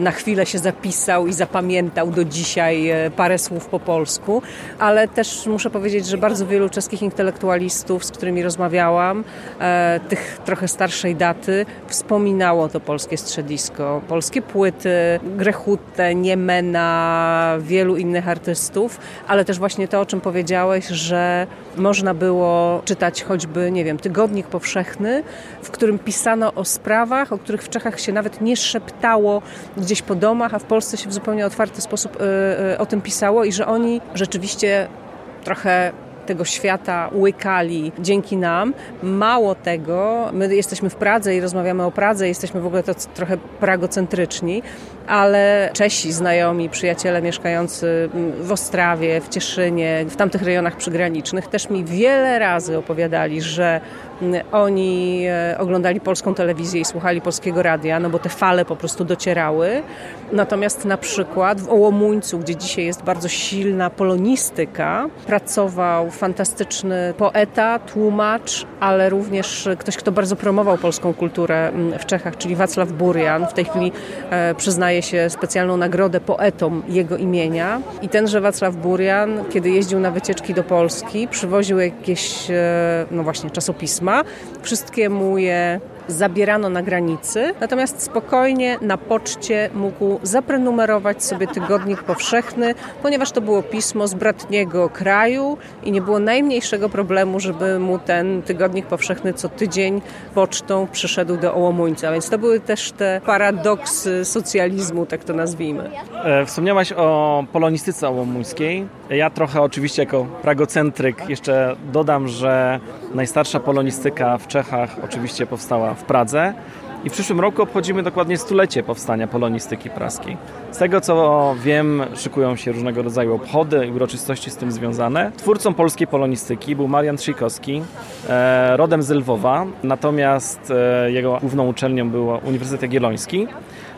na chwilę się zapisał i zapamiętał do dzisiaj parę słów po polsku, ale też muszę powiedzieć, że bardzo wielu czeskich intelektualistów, z którymi rozmawiałam, tych trochę starszej daty, wspominało to polskie strzedisko. Polskie płyty, Grechute, Niemen, na wielu innych artystów, ale też właśnie to, o czym powiedziałeś, że można było czytać choćby, nie wiem, tygodnik powszechny, w którym pisano o sprawach, o których w Czechach się nawet nie szeptało gdzieś po domach, a w Polsce się w zupełnie otwarty sposób y, y, o tym pisało i że oni rzeczywiście trochę tego świata łykali dzięki nam. Mało tego, my jesteśmy w Pradze i rozmawiamy o Pradze, jesteśmy w ogóle to trochę pragocentryczni, ale Czesi, znajomi, przyjaciele mieszkający w Ostrawie, w Cieszynie, w tamtych rejonach przygranicznych też mi wiele razy opowiadali, że oni e, oglądali polską telewizję i słuchali polskiego radia, no bo te fale po prostu docierały. Natomiast na przykład w Ołomuńcu, gdzie dzisiaj jest bardzo silna polonistyka, pracował fantastyczny poeta, tłumacz, ale również ktoś, kto bardzo promował polską kulturę w Czechach, czyli Wacław Burian. W tej chwili e, przyznaje się specjalną nagrodę poetom jego imienia. I tenże Wacław Burian, kiedy jeździł na wycieczki do Polski, przywoził jakieś, e, no właśnie, czasopisma, Wszystkie mu je zabierano na granicy, natomiast spokojnie na poczcie mógł zaprenumerować sobie tygodnik powszechny, ponieważ to było pismo z bratniego kraju i nie było najmniejszego problemu, żeby mu ten tygodnik powszechny co tydzień pocztą przyszedł do Ołomuńca. Więc to były też te paradoksy socjalizmu, tak to nazwijmy. E, wspomniałaś o polonistyce ołomuńskiej. Ja trochę oczywiście jako pragocentryk jeszcze dodam, że najstarsza polonistyka w Czechach oczywiście powstała w Pradze. I w przyszłym roku obchodzimy dokładnie stulecie powstania polonistyki praskiej. Z tego co wiem, szykują się różnego rodzaju obchody i uroczystości z tym związane. Twórcą polskiej polonistyki był Marian Trzykowski, e, rodem z Lwowa, natomiast e, jego główną uczelnią był Uniwersytet Jagielloński.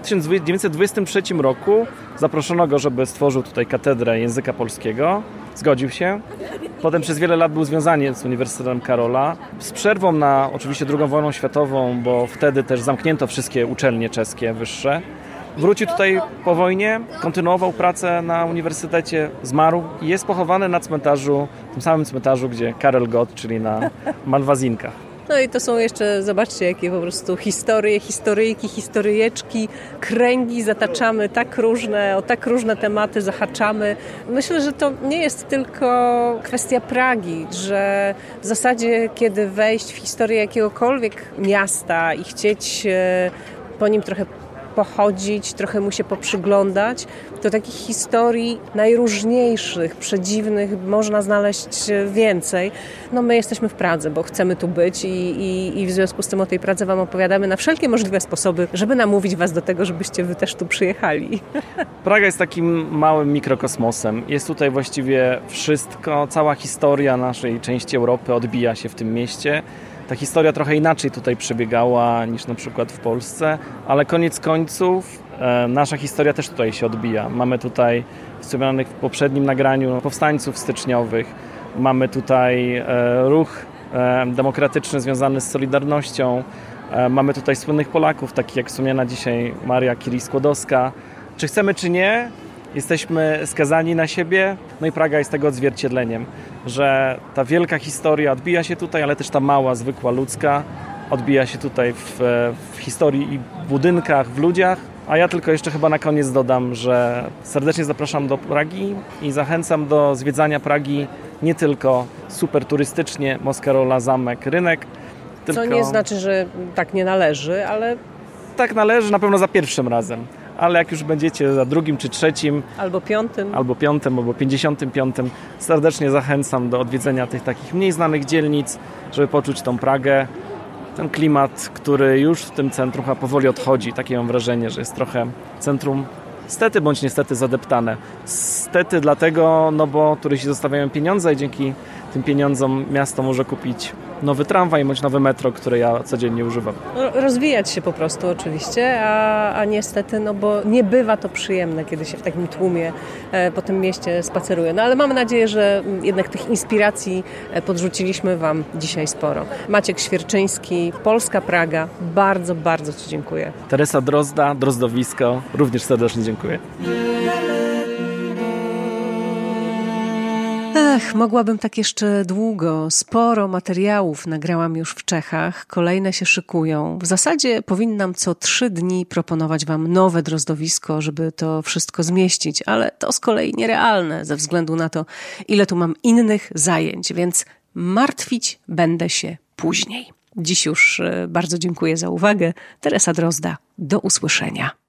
W 1923 roku zaproszono go, żeby stworzył tutaj katedrę języka polskiego. Zgodził się. Potem przez wiele lat był związany z Uniwersytetem Karola. Z przerwą na oczywiście II wojną światową, bo wtedy też zamknięto wszystkie uczelnie czeskie wyższe. Wrócił tutaj po wojnie, kontynuował pracę na uniwersytecie, zmarł i jest pochowany na cmentarzu, tym samym cmentarzu, gdzie Karel Gott, czyli na Malwazinkach. No i to są jeszcze, zobaczcie, jakie po prostu historie, historyjki, historyjeczki, kręgi zataczamy tak różne, o tak różne tematy zahaczamy. Myślę, że to nie jest tylko kwestia Pragi, że w zasadzie, kiedy wejść w historię jakiegokolwiek miasta i chcieć e, po nim trochę pochodzić, trochę mu się poprzyglądać, to takich historii najróżniejszych, przedziwnych można znaleźć więcej. No my jesteśmy w Pradze, bo chcemy tu być i, i, i w związku z tym o tej Pradze Wam opowiadamy na wszelkie możliwe sposoby, żeby namówić Was do tego, żebyście Wy też tu przyjechali. Praga jest takim małym mikrokosmosem. Jest tutaj właściwie wszystko, cała historia naszej części Europy odbija się w tym mieście ta historia trochę inaczej tutaj przebiegała niż na przykład w Polsce, ale koniec końców e, nasza historia też tutaj się odbija. Mamy tutaj wspomnianych w poprzednim nagraniu powstańców styczniowych, mamy tutaj e, ruch e, demokratyczny związany z Solidarnością, mamy tutaj słynnych Polaków, takich jak wspomniana dzisiaj Maria Curie-Skłodowska. Czy chcemy, czy nie, jesteśmy skazani na siebie, no i Praga jest tego odzwierciedleniem, że ta wielka historia odbija się tutaj, ale też ta mała, zwykła ludzka odbija się tutaj w, w historii i w budynkach, w ludziach. A ja tylko jeszcze chyba na koniec dodam, że serdecznie zapraszam do Pragi i zachęcam do zwiedzania Pragi nie tylko super turystycznie, Moskarola, zamek, rynek. Tylko... Co nie znaczy, że tak nie należy, ale... Tak należy na pewno za pierwszym razem ale jak już będziecie za drugim czy trzecim, albo piątym, albo piątym, albo pięćdziesiątym piątym, serdecznie zachęcam do odwiedzenia tych takich mniej znanych dzielnic, żeby poczuć tą Pragę, ten klimat, który już w tym centrum chyba powoli odchodzi. Takie mam wrażenie, że jest trochę centrum stety bądź niestety zadeptane. Stety dlatego, no bo turyści zostawiają pieniądze i dzięki tym pieniądzom miasto może kupić nowy tramwaj bądź nowe metro, które ja codziennie używam. Rozwijać się po prostu oczywiście, a, a niestety, no bo nie bywa to przyjemne, kiedy się w takim tłumie e, po tym mieście spaceruje. No ale mamy nadzieję, że jednak tych inspiracji e, podrzuciliśmy Wam dzisiaj sporo. Maciek Świerczyński, Polska Praga, bardzo, bardzo Ci dziękuję. Teresa Drozda, Drozdowisko, również serdecznie dziękuję. Ech, mogłabym tak jeszcze długo. Sporo materiałów nagrałam już w Czechach, kolejne się szykują. W zasadzie powinnam co trzy dni proponować Wam nowe drozdowisko, żeby to wszystko zmieścić, ale to z kolei nierealne ze względu na to, ile tu mam innych zajęć, więc martwić będę się później. Dziś już e, bardzo dziękuję za uwagę. Teresa Drozda, do usłyszenia.